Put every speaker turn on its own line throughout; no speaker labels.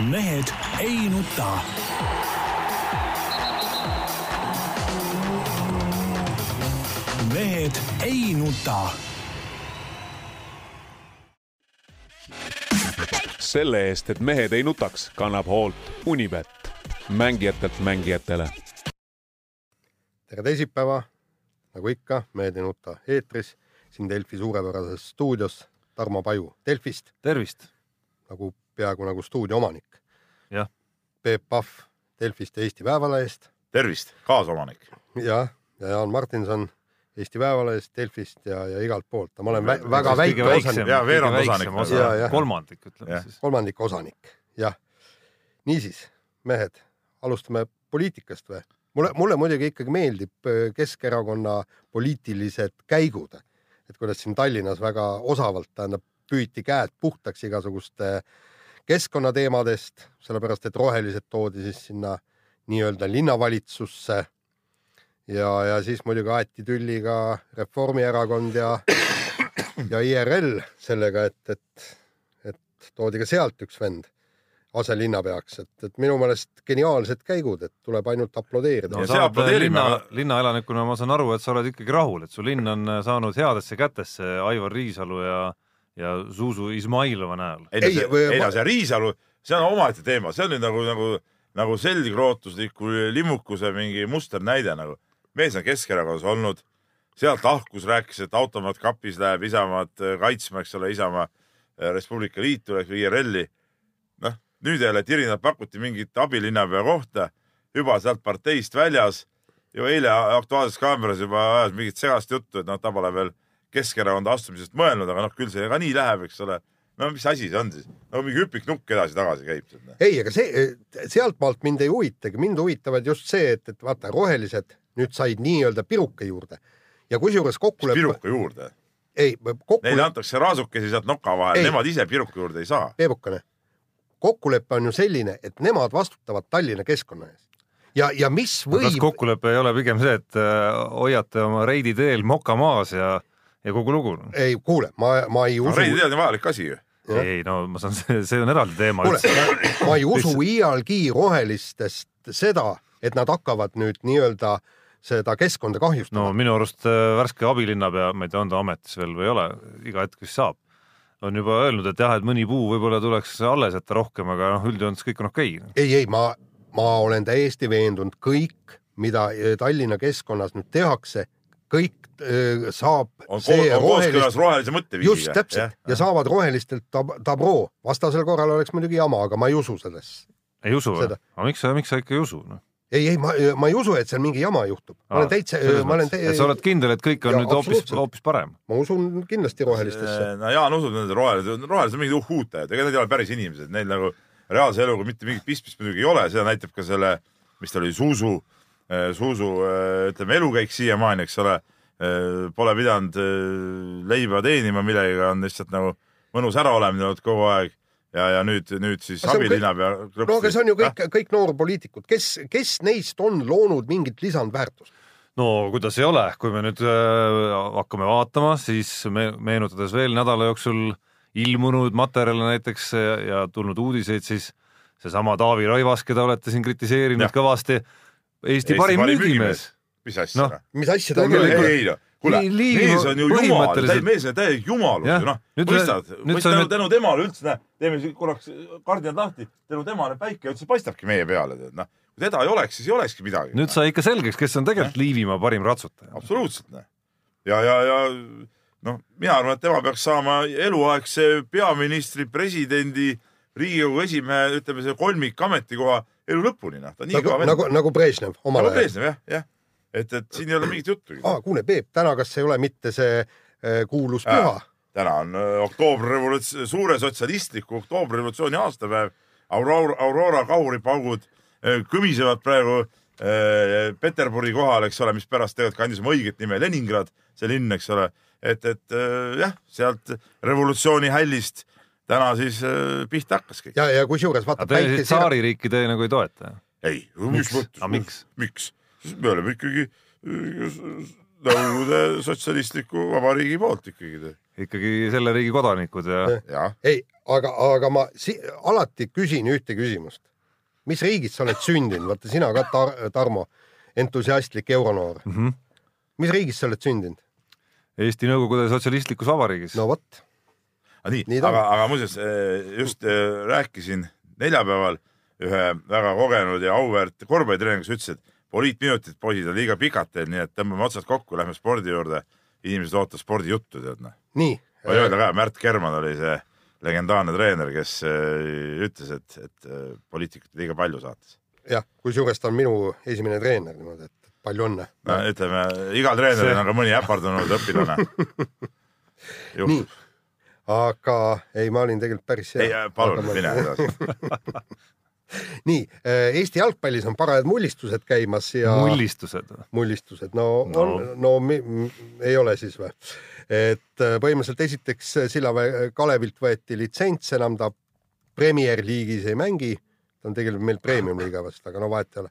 mehed ei nuta. mehed ei nuta.
selle eest, et mehed ei nutaks, kannab hoolt Unibet, mängijatelt mängijatele.
tere teisipäeva, nagu ikka, Mehed ei nuta eetris, siin Delfi suurepärases stuudios Tarmo Paju Delfist,
tervist!
nagu peaaegu nagu stuudio omanik.
Jah.
Peep Pahv Delfist ja Eesti Päevalehest
tervist, kaasomanik.
ja, ja Jaan Martinson Eesti Päevalehest, Delfist ja, ja igalt poolt. ma olen vä väga väike osanik,
kõige
veerand osanik.
jah.
kolmandik ütleme
Jah.
siis.
kolmandik osanik, jah. niisiis, mehed, alustame poliitikast või? mulle, mulle muidugi ikkagi meeldib äh, Keskerakonna poliitilised käigud, et kuidas siin Tallinnas väga osavalt, tähendab, püüti käed puhtaks igasuguste keskkonnateemadest, sellepärast et rohelised toodi siis sinna nii-öelda linnavalitsusse. ja, ja siis muidugi aeti tülli ka Reformierakond ja, ja IRL sellega, et, et, et toodi ka sealt üks vend aselinnapeaks, et, et minu meelest geniaalsed käigud, et tuleb ainult aplodeerida
no sa oled linna linnaelanikuna ma saan aru, et sa oled ikkagi rahul, et su linn on äh, saanud headesse kätesse Aivar Riisalu ja ja Zuzu Izmailova näol.
ei
Ei,
see,
või-
ei
ma-
no see Riisalu, see on omaette teema, see on nüüd nagu, nagu, nagu selgrootusliku limmukuse mingi musternäide nagu. mees on Keskerakonnas olnud, sealt lahkus, rääkis, et automaat kapis läheb Isamaad äh, kaitsma, eks ole, Isamaa äh, Res Publica Liitu ehk IRL-i. noh, nüüd jälle tirinad pakuti mingit abilinnapea kohta, juba sealt parteist väljas. ju eile Aktuaalses Kaameras juba ajas mingit segast juttu, et noh, ta pole veel Keskerakonda astumisest mõelnud, aga noh, küll see ka nii läheb, eks ole. no mis asi see on siis? no mingi hüpiknukk edasi-tagasi käib seal.
ei, aga see, sealtmaalt mind ei huvitagi, mind huvitavad just see, et, et vaata, rohelised nüüd said nii-öelda piruka juurde ja kusjuures kokkulepe,
piruka juurde.
ei,
Neile
kokkulepe,
antakse raasukesi sealt noka
Ei.
vahel, nemad ise piruka juurde ei saa.
Peebukene, kokkulepe on ju selline, et nemad vastutavad Tallinna keskkonna eest ja, ja mis
kas
võib,
kokkulepe ei ole pigem see, et äh, hoiate oma reidi teel moka maas ja ja kogu lugu?
ei kuule, ma, ma ei usu,
reidi tead on vajalik asi ju.
Ei no ma saan, see on eraldi teema
kuule ma ei usu iialgi rohelistest seda, et nad hakkavad nüüd nii-öelda seda keskkonda
no
kahjustama
minu arust äh, värske abilinnapea, ma ei tea, on ta ametis veel või ei ole, iga hetk vist saab, on juba öelnud, et jah, et mõni puu võib-olla tuleks alles jätta rohkem, aga noh, üldjoontes kõik on okei okay..
ei, ei, ma, ma olen täiesti veendunud, kõik, mida eh, Tallinna keskkonnas nüüd tehakse, kõik saab
on,
see
on kooskõlas
rohelist,
rohelise mõtteviisiga.
just täpselt ja saavad rohelistelt tab tabroo, vastasel korral oleks muidugi jama, aga ma ei usu sellesse.
ei usu või aga miks sa, miks sa ikka ei usu no??
ei, ei, ma, ma ei usu, et seal mingi jama juhtub, ma olen täitsa, ma olen
et sa oled kindel, et kõik on
Jaa,
nüüd hoopis, hoopis parem?
ma usun kindlasti rohelistesse.
no Jaan usub nende rohelised, rohelised on mingid uhhuutajad, ega need ei ole päris inimesed, neil nagu reaalse eluga mitte mingit pistmist muidugi ei ole, seda näitab ka selle, mis ta oli, Zuzu, Zuzu ütleme elukäik siiamaani, eks ole. Pole pidanud eh, leiba teenima millegagi, on lihtsalt nagu mõnus äraolemine olnud kogu aeg ja, ja nüüd, nüüd siis
Aga see on kõik-
abilinnapea.
no aga see on ju kõik, kõik noorpoliitikud, kes, kes neist on loonud mingit lisandväärtust?
no kuidas ei ole, kui me nüüd äh, hakkame vaatama, siis me meenutades veel nädala jooksul ilmunud materjale näiteks ja, ja tulnud uudiseid, siis seesama Taavi Rõivas, keda olete siin kritiseerinud
Jah.
kõvasti, Eesti, parim müügimees.
Mis asja
Noh,
noh?
mis asja ta
ei,
Tegelikult-
ei no kuule,
Nii- liiga
mees on ju jumal, mees on täielik jumalus ju noh,
nüüd
mõistad, tänu, tänu temale üldse, näe, teeme siin korraks kardinad lahti, tänu temale päike üldse paistabki meie peale, tead noh. kui teda ei oleks, siis ei olekski midagi.
nüüd sai ikka selgeks, kes on tegelikult Liivimaa parim ratsutaja.
absoluutselt noh. ja, ja, ja noh, mina arvan, et tema peaks saama eluaegse peaministri, presidendi, Riigikogu esimehe, ütleme see kolmik ametikoha elu lõpuni noh, ta on nii
nagu nagu, nagu Brežnev omal
nagu
ajal.
Brežnev jah, jah. et, et siin ei ole mingit juttugi.
aa, kuule, Peep, täna kas ei ole mitte see äh, kuulus
Jaa.
püha?
täna on öö, oktoobrirevolutsioon, suure sotsialistliku oktoobrirevolutsiooni aastapäev. Aurora, Aurora kahuripaugud kõmisevad praegu Peterburi kohal, eks ole, mis pärast tegelikult kandis oma õiget nime Leningrad, see linn, eks ole. et, et jah, sealt revolutsiooni hällist täna siis pihta hakkaski.
ja, ja kusjuures vaata
tsaaririiki te nagu ei toeta?
ei, mis
Miks?
mõttes
Aga, miks?
miks? me oleme ikkagi öö, Nõukogude Sotsialistliku Vabariigi poolt ikkagi.
ikkagi selle riigi kodanikud ja
jah,
ei, aga, aga ma si alati küsin ühte küsimust. mis riigis sa oled sündinud, vaata sina ka Tar, Tarmo, entusiastlik euronoor.
mm -hmm.
mis riigis sa oled sündinud?
Eesti Nõukogude Sotsialistlikus Vabariigis
no vot,
nii,
Nii
nii, aga, aga muuseas eh, just eh, rääkisin neljapäeval ühe väga kogenud ja auväärt korvpallitreeneriga, kes ütles, et poliitminutid, poisid, on liiga pikad teil, nii et tõmbame otsad kokku, lähme spordi juurde. inimesed ootavad spordijuttu, tead noh.
nii.
võin öelda ka, Märt Kerman oli see legendaarne treener, kes eh, ütles, et, et eh, poliitikat liiga palju saates.
jah, kusjuures ta on minu esimene treener niimoodi, et palju õnne.
no ütleme, igal treeneril
See-
on ka mõni äpardunud õpilane.
nii aga ei, ma olin tegelikult päris
ei
hea.,
palun mine edasi.
nii, Eesti jalgpallis on parajad mullistused käimas ja
mullistused.
mullistused, no, no.
No.
on, no mi, mi, ei ole siis või? et äh, põhimõtteliselt esiteks äh, Sillamäe Kalevilt võeti litsents, enam ta Premier League'is ei mängi, ta on tegelikult meil premium-liiga vast, aga no vahet ei ole.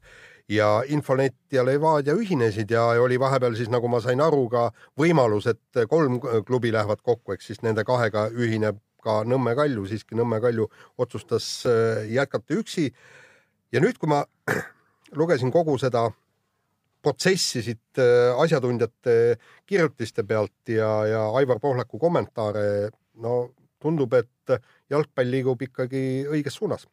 ja Infonet ja Levadia ühinesid ja oli vahepeal siis, nagu ma sain aru, ka võimalus, et kolm klubi lähevad kokku, ehk siis nende kahega ühineb ka Nõmme Kalju, siiski Nõmme Kalju otsustas äh, jätkata üksi. ja nüüd, kui ma lugesin kogu seda protsessi siit äh, asjatundjate kirjutiste pealt ja, ja Aivar Pohlaku kommentaare, no tundub, et jalgpall liigub ikkagi õiges suunas,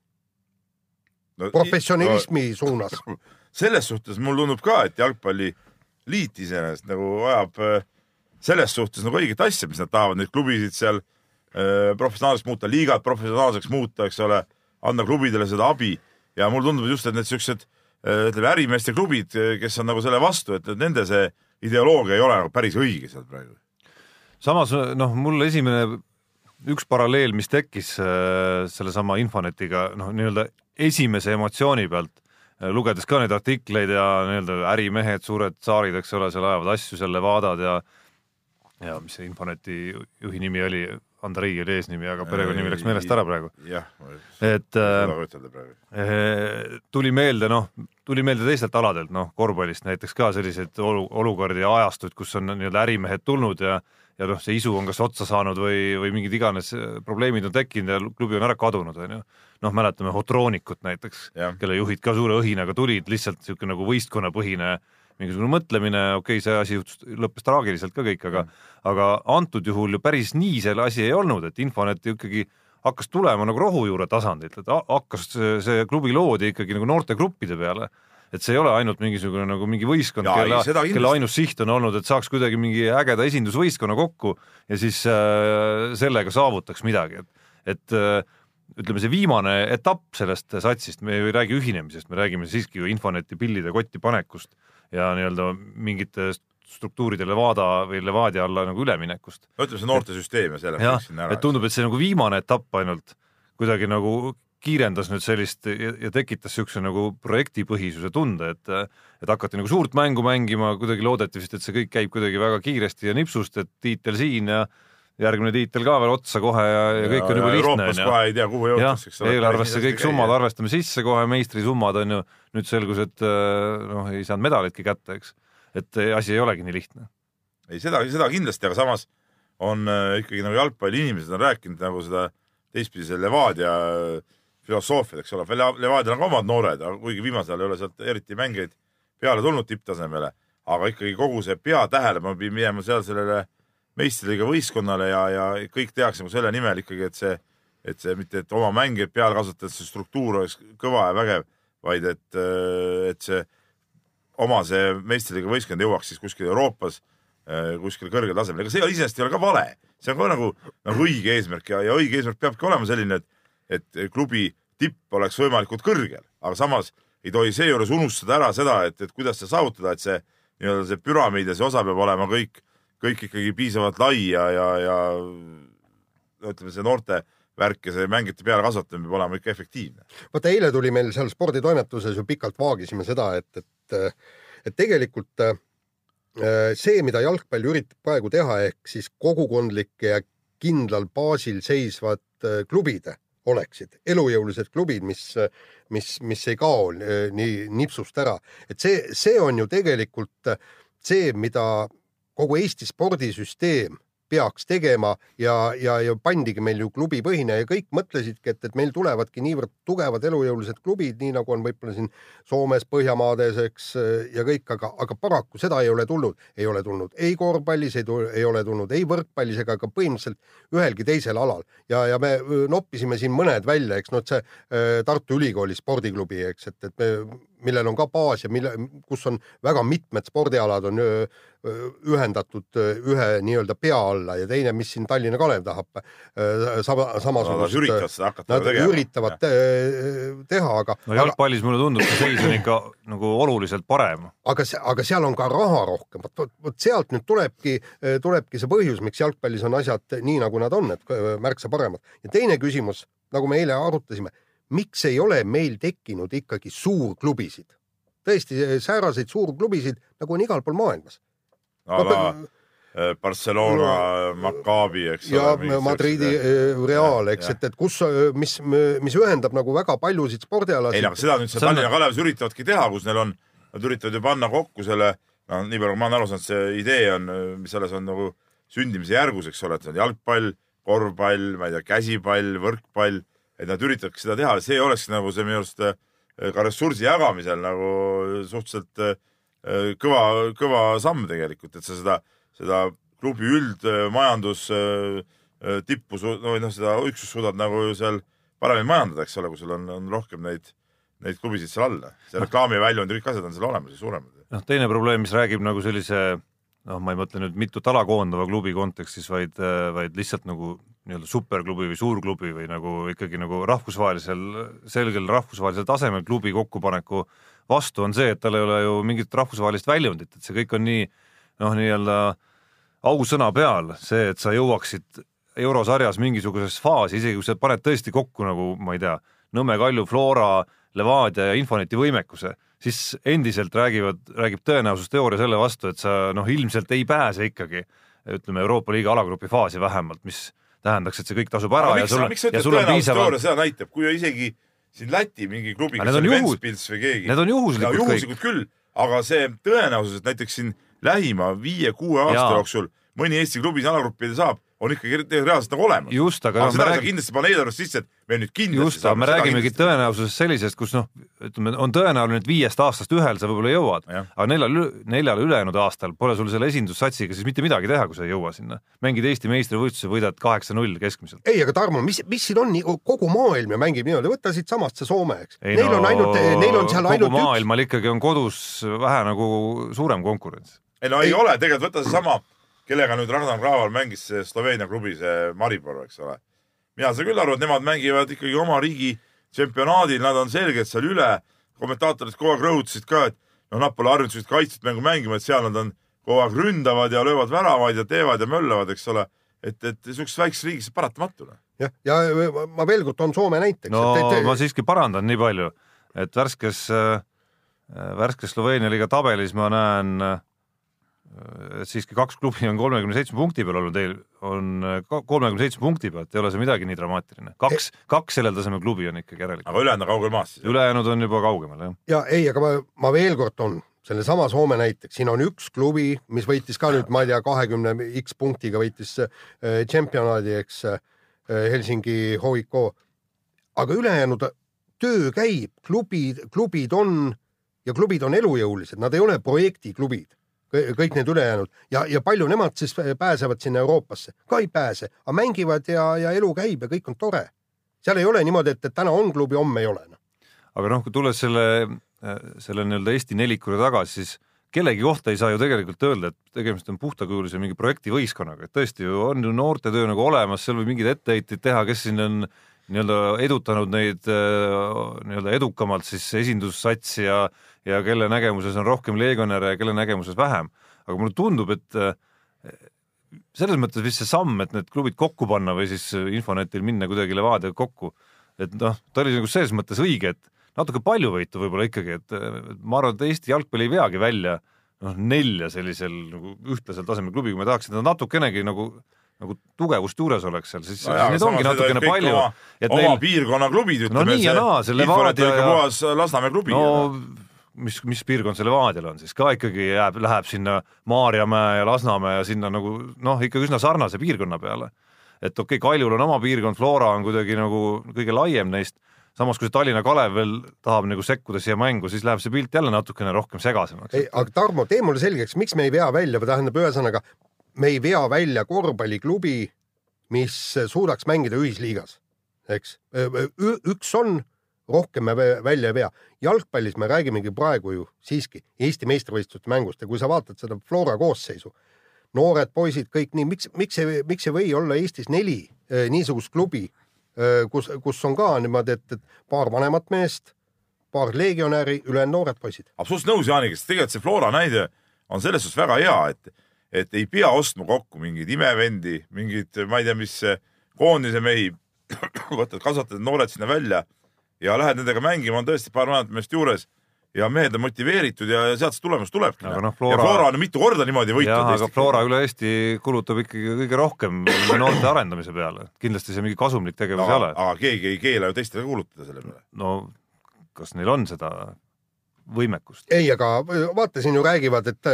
no,
professionalismi no. suunas.
selles suhtes mulle tundub ka, et jalgpalliliit iseenesest nagu ajab äh, selles suhtes nagu õiget asja, mis nad tahavad neid klubisid seal äh, professionaalseks muuta, liigad professionaalseks muuta, eks ole, anda klubidele seda abi ja mulle tundub just, et need siuksed ütleme ärimeeste klubid, kes on nagu selle vastu, et nende see ideoloogia ei ole nagu päris õige seal praegu.
samas noh, mul esimene üks paralleel, mis tekkis sellesama Infonetiga, noh, nii-öelda esimese emotsiooni pealt, lugedes ka neid artikleid ja nii-öelda ärimehed, suured saarid, eks ole, seal ajavad asju seal Levadat ja ja mis see Infoneti juhi nimi oli, Andrei oli eesnimi, aga perekonnanimi läks meelest ära praegu.
jah,
et äh. Eh, tuli meelde, noh, tuli meelde teistelt aladelt, noh, korvpallist näiteks ka selliseid olu-, olukordi ja ajastuid, kus on nii-öelda ärimehed tulnud ja ja noh, see isu on kas otsa saanud või, või mingid iganes eh, probleemid on tekkinud ja klubi on ära kadunud, onju. noh, mäletame Hotronikut näiteks kelle juhid ka suure õhinaga tulid, lihtsalt niisugune nagu võistkonnapõhine mingisugune mõtlemine, okei okay,, see asi juhtus, lõppes traagiliselt ka kõik, aga aga antud juhul ju päris nii selle asi ei olnud, et Infonet ikkagi hakkas tulema nagu rohujuure tasandilt, et ha- hakkas see, klubi loodi ikkagi nagu noortegruppide peale. et see ei ole ainult mingisugune nagu mingi võistkond, kelle, kelle ainus siht on olnud, et saaks kuidagi mingi ägeda esindusvõistkonna kokku ja siis äh, sellega saavutaks midagi, et, et äh, ütleme, see viimane etapp sellest satsist, me ju ei räägi ühinemisest, me räägime siiski ju Infoneti pillide kotti panekust ja nii-öelda mingite struktuuride Levada või Levadia alla nagu üleminekust
no ütleme, see noortesüsteem ja selle
jah
võiksin, ära
et. tundub, et see nagu viimane etapp ainult kuidagi nagu kiirendas nüüd sellist ja, ja tekitas niisuguse nagu projektipõhisuse tunde, et et hakati nagu suurt mängu mängima, kuidagi loodeti vist, et see kõik käib kuidagi väga kiiresti ja nipsust, et tiitel siin ja järgmine tiitel ka veel otsa kohe ja, ja kõik on juba lihtne
Euroopas kohe ei tea, kuhu jõutakse, eks, ole.
eelarvesse kõik summad. arvestame sisse kohe, meistrisummad on ju, nüüd selgus, et äh, noh, ei saanud medalitki kätte, eks. et äh, asi ei olegi nii lihtne.
ei, seda, seda kindlasti, aga samas on äh, ikkagi nagu jalgpalliinimesed on rääkinud nagu seda teistpidi selle Levadia äh, filosoofiat, eks ole, Levadial on ka omad noored, kuigi viimasel ajal ei ole sealt eriti mängijaid peale tulnud tipptasemele, aga ikkagi kogu see peatähelepanu pidi minema seal sellele meistriliiga võistkonnale ja, ja kõik tehakse nagu selle nimel ikkagi, et see, et see mitte, et oma mängijaid peale kasvatades see struktuur oleks kõva ja vägev, vaid et, et see oma see meistriliiga võistkond jõuaks siis kuskil Euroopas äh, kuskil kõrgel tasemel, ega see iseenesest ei ole ka vale, see on ka nagu, nagu õige eesmärk ja, ja õige eesmärk peabki olema selline, et, et klubi tipp oleks võimalikult kõrgel, aga samas ei tohi seejuures unustada ära seda, et, et kuidas seda saavutada, et see nii-öelda see püramiid ja see osa peab olema kõik, kõik ikkagi piisavalt lai ja, ja, ütleme, see noorte värk ja see mängijate peale kasvatamine peab olema ikka efektiivne.
vaata, eile tuli meil seal sporditoimetuses ju pikalt vaagisime seda, et, et, et tegelikult äh, see, mida jalgpall üritab praegu teha, ehk siis kogukondlike ja kindlal baasil seisvad äh, klubid oleksid elujõulised klubid, mis, mis, mis ei kao äh, nii nipsust ära, et see, see on ju tegelikult see, mida kogu Eesti spordisüsteem peaks tegema ja, ja, ja pandigi meil ju klubipõhine ja kõik mõtlesidki, et, et meil tulevadki niivõrd tugevad elujõulised klubid, nii nagu on võib-olla siin Soomes, Põhjamaades, eks ja kõik, aga, aga paraku seda ei ole tulnud, ei ole tulnud ei korvpallis, ei, ei ole tulnud ei võrkpallis ega ka põhimõtteliselt ühelgi teisel alal. Ja, ja me öö, noppisime siin mõned välja, eks noh, see öö, Tartu Ülikooli spordiklubi, eks, et, et me, millel on ka baas ja mille, kus on väga mitmed spordialad on ühendatud ühe nii-öelda pea alla ja teine, mis siin Tallinna Kalev tahab sama, samasugust.
üritavad seda hakata
Nad
tegema.
üritavad te- teha, aga
no jalgpallis mulle tundub, see seis on ikka nagu oluliselt parem.
aga, aga seal on ka raha rohkem, vot, vot, vot sealt nüüd tulebki, tulebki see põhjus, miks jalgpallis on asjad nii, nagu nad on, et märksa paremad. ja teine küsimus, nagu me eile arutasime, miks ei ole meil tekkinud ikkagi suurklubisid? tõesti sääraseid suurklubisid, nagu on igal pool maailmas.
a la eh, Barcelona, Maccabi, eks
ja
ole.
Madridi öö, Real, eks, et, et kus, mis, mis ühendab nagu väga paljusid
ei,
spordialasid
aga seda nüüd seal Tallinna Kalevis üritavadki teha, kus neil on, nad üritavad ju panna kokku selle, no nii palju, kui ma olen aru saanud, see idee on, mis selles on nagu sündimise järgus, eks ole, et see on jalgpall, korvpall, ma ei tea, käsipall, võrkpall, et nad üritavadki seda teha, see oleks nagu see minu arust eh, ka ressursi jagamisel nagu suhteliselt eh, kõva, kõva samm tegelikult, et sa seda, seda klubi üldmajandus tippu, no noh, seda üksust suudad nagu seal paremini majandada, eks ole, kui sul on, on rohkem neid, neid klubisid seal all. see reklaamiväljund ja kõik asjad on seal olemas ja suuremad.
noh, teine probleem, mis räägib nagu sellise noh, ma ei mõtle nüüd mitut ala koondava klubi kontekstis, vaid, vaid lihtsalt nagu nii-öelda superklubi või suurklubi või nagu ikkagi nagu rahvusvahelisel, selgel rahvusvahelisel tasemel klubi kokkupaneku vastu on see, et tal ei ole ju mingit rahvusvahelist väljundit, et see kõik on nii noh, nii-öelda ausõna peal, see, et sa jõuaksid eurosarjas mingisugusesse faasi, isegi kui sa paned tõesti kokku nagu ma ei tea, Nõmme Kalju, Flora, Levadia ja Infoneti võimekuse, siis endiselt räägivad, räägib tõenäosusteooria selle vastu, et sa noh, ilmselt ei pääse ikkagi ütleme Euroopa liiga alagrupi faasi vähemalt, mis tähendaks, et see kõik tasub ära
aga
ja
miks,
sul
sa
ja sul on piisavalt,
seda näitab, kui isegi siin Läti mingi klubi,
on
oli Ventspils või keegi.
need on juhuslikud kõik.
juhuslikud küll, aga see tõenäosus, et näiteks siin lähima viie-kuue aasta
Jaa.
jooksul mõni Eesti klubi alagruppide saab, on ikkagi re- reaalselt nagu olemas.
just, aga
aga
me
seda ei saa
räägime
kindlasti panna eelarvest sisse, et me nüüd kindlasti
just, aga me räägimegi tõenäosusest sellisest, kus noh, ütleme, on tõenäoline, et viiest aastast ühel sa võib-olla jõuad, aga neljal, neljal ülejäänud aastal pole sul selle esindussatsiga siis mitte midagi teha, kui sa ei jõua sinna. mängid Eesti meistrivõistluse, võidad kaheksa-null keskmiselt.
ei, aga Tarmo, mis, mis siin on, kogu maailm ju mängib niimoodi, võta siitsamast see Soome, eks.
ei
Neil on ainult, neil on seal ainult üks,
maailmal ikkagi on kodus vähe nagu suurem konkurents.
ei no ei,
Ei.
ei ole, tegelikult võta seesama, kellega nüüd Ragnar Klavan mängis see Sloveenia klubi, see Maribor, eks ole. mina saan küll aru, et nemad mängivad ikkagi oma riigi tsempionaadil, nad on selgelt seal üle. kommentaatorid kogu aeg rõhutasid ka, et noh, nad pole harjunud sellist kaitstud mängu mängima, et seal nad on kogu aeg ründavad ja löövad väravaid ja teevad ja möllavad, eks ole. et, et sihukeses väikses riigis paratamatu.
jah, ja ma veel kord toon Soome näiteks.
no
et, et,
ma siiski parandan nii palju, et värskes, värskes Sloveenia liiga tabelis ma näen, et siiski kaks klubi on kolmekümne seitsme punkti peal olnud, on kolmekümne seitsme punkti pealt, ei ole see midagi nii dramaatiline. kaks, kaks sellel tasemel klubi on ikkagi järelikult.
aga ülejäänud on kaugel maas siis.
ülejäänud on juba kaugemal, jah.
ja ei, aga ma, ma veel kord toon sellesama Soome näiteks, siin on üks klubi, mis võitis ka nüüd, ma ei tea, kahekümne X punktiga võitis äh, tšempionaadi, eks äh, Helsingi HIK. aga ülejäänud töö käib, klubid, klubid on ja klubid on elujõulised, nad ei ole projektiklubid, kõik need ülejäänud ja, ja palju nemad siis pääsevad sinna Euroopasse, ka ei pääse, aga mängivad ja, ja elu käib ja kõik on tore. seal ei ole niimoodi, et, et täna on klubi, homme ei ole.
aga noh, kui tulles selle, selle nii-öelda Eesti nelikule tagasi, siis kellegi kohta ei saa ju tegelikult öelda, et tegemist on puhtakujulise mingi projektivõistkonnaga, et tõesti ju on ju noortetöö nagu olemas, seal võib mingeid etteheiteid teha, kes siin on nii-öelda edutanud neid nii-öelda edukamalt siis esindussatsi ja ja kelle nägemuses on rohkem legionäre ja kelle nägemuses vähem. aga mulle tundub, et selles mõttes vist see samm, et need klubid kokku panna või siis Infonetil minna kuidagi Levadiaga kokku, et noh, ta oli nagu selles mõttes õige, et natuke paljuvõitu võib-olla ikkagi, et ma arvan, et Eesti jalgpall ei veagi välja noh, nelja sellisel nagu ühtlasel tasemel klubi, kui me tahaks, et nad natukenegi nagu nagu tugevust juures oleks seal, siis
No jaa,
neid ongi natukene palju
oma-.
neil,
piirkonna klubid,
No
ütleme
nii ja naa, see Levadia
ja- puhas Lasnamäe klubi.
no mis, mis piirkond see Levadial on siis ka ikkagi jääb, läheb sinna Maarjamäe ja Lasnamäe ja sinna nagu noh, ikka üsna sarnase piirkonna peale. et okei okay,, Kaljul on oma piirkond, Flora on kuidagi nagu kõige laiem neist, samas kui see Tallinna Kalev veel tahab nagu sekkuda siia mängu, siis läheb see pilt jälle natukene rohkem segasemaks.
ei, aga Tarmo, tee mulle selgeks, miks me ei vea välja või tähendab, ühesõnaga me ei vea välja korvpalliklubi, mis suudaks mängida ühisliigas, eks. üks on, rohkem me vä- välja ei vea. jalgpallis me räägimegi praegu ju siiski Eesti meistrivõistluste mängust ja kui sa vaatad seda Flora koosseisu, noored poisid kõik nii, miks, miks ei, miks ei või olla Eestis neli eh, niisugust klubi, kus, kus on ka niimoodi, et, et paar vanemat meest, paar legionäri, ülejäänud noored poisid.
absoluutselt nõus Jaaniga, sest tegelikult see Flora näide on selles suhtes väga hea, et, et ei pea ostma kokku mingeid imevendi, mingeid, ma ei tea, mis koondise mehi, võtad, kasvatad noored sinna välja ja lähed nendega mängima, on tõesti paar vanemat meest juures ja mehed on motiveeritud ja sealt see tulemus tulebki.
Aga noh,
ja
Flora-
Flora on mitu korda niimoodi võitnud.
jah, aga Flora üle Eesti kulutab ikkagi kõige rohkem noorte arendamise peale, kindlasti see mingi kasumlik tegevus ei
aga,
ole.
aga keegi ei keela ju teistele kuulutada selle peale.
no kas neil on seda võimekust?
ei, aga vaata, siin ju räägivad, et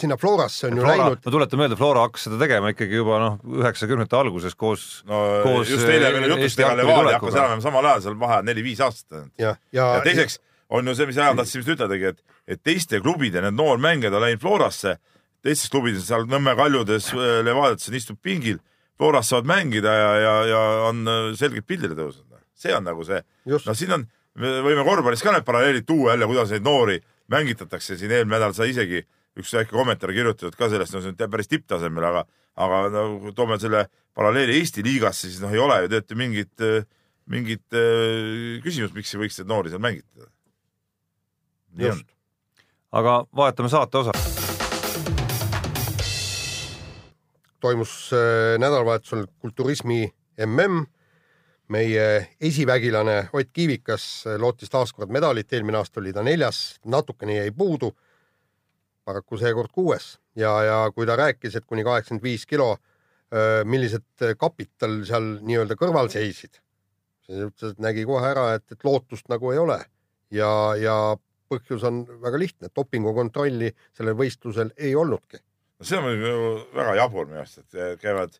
sinna Florasse on ju
Flora,
läinud,
ma tuletan meelde, Flora hakkas seda tegema ikkagi juba noh, üheksakümnendate alguses koos
no
Koos,
just eile
äh,
meil jutus
Eesti
ega Levadia hakkas elama samal ajal seal vaheajal neli-viis aastat ainult.
ja, ja,
ja teiseks on ju see, mis ajal tahtsin just ütledagi, et, et teiste klubide need noormängijad on läinud Florasse, teistes klubides seal Nõmme kaljudes, Levadiates on istub pingil, Floras saavad mängida ja, ja, ja on äh, selgelt pildile tõusnud. see on nagu see,
just.
No siin on, me võime korvpallis ka need paralleelid tuua jälle, kuidas neid noori mängitatakse, siin eelmine nädal sai isegi üks väike kommentaar kirjutatud ka sellest, no see on päris tipptasemel, aga, aga no toome selle paralleeli Eesti liigasse, siis noh, ei ole ju teate mingit, mingit äh, küsimust, miks ei võiks neid noori seal mängitada.
just.
aga vahetame saate osa.
toimus äh, nädalavahetusel kulturismi mm. meie esivägilane Ott Kiivikas äh, lootis taas kord medalit, eelmine aasta oli ta neljas, natukene jäi puudu. Paraku seekord kuues. Ja, ja kui ta rääkis, et kuni kaheksakümmend viis kilo, millised kapid tal seal nii-öelda kõrval seisid, siis ütles, et nägi kohe ära, et, et lootust nagu ei ole. Ja, ja põhjus on väga lihtne, dopingukontrolli sellel võistlusel ei olnudki.
No see on muidugi nagu väga jabur minu arust, et käivad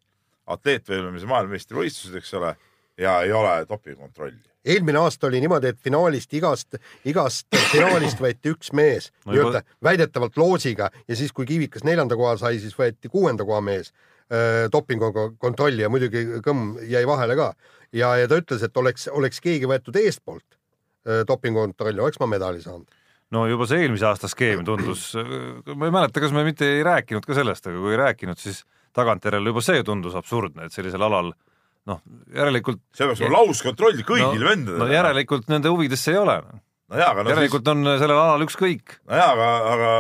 atleetvõimlemise maailmameistrivõistlused, eks ole, ja ei ole dopingukontrolli.
Eelmine aasta oli niimoodi, et finaalist igast, igast finaalist võeti üks mees
No
nii-öelda väidetavalt loosiga ja siis, kui Kivikas neljanda koha sai, siis võeti kuuenda koha mees äh, dopinguga kontrolli ja muidugi kõmm jäi vahele ka. ja, ja ta ütles, et oleks, oleks keegi võetud eestpoolt äh, dopingukontrolli, oleks ma medali saanud.
no juba see eelmise aasta skeem tundus, ma ei mäleta, kas me mitte ei rääkinud ka sellest, aga kui ei rääkinud, siis tagantjärele juba see tundus absurdne, et sellisel alal noh, järelikult
see peaks olema lauskontroll kõigil
no,
vendadel.
no järelikult nende huvides see ei ole.
no jaa, aga no siis,
järelikult on sellel alal ükskõik.
no jaa, aga, aga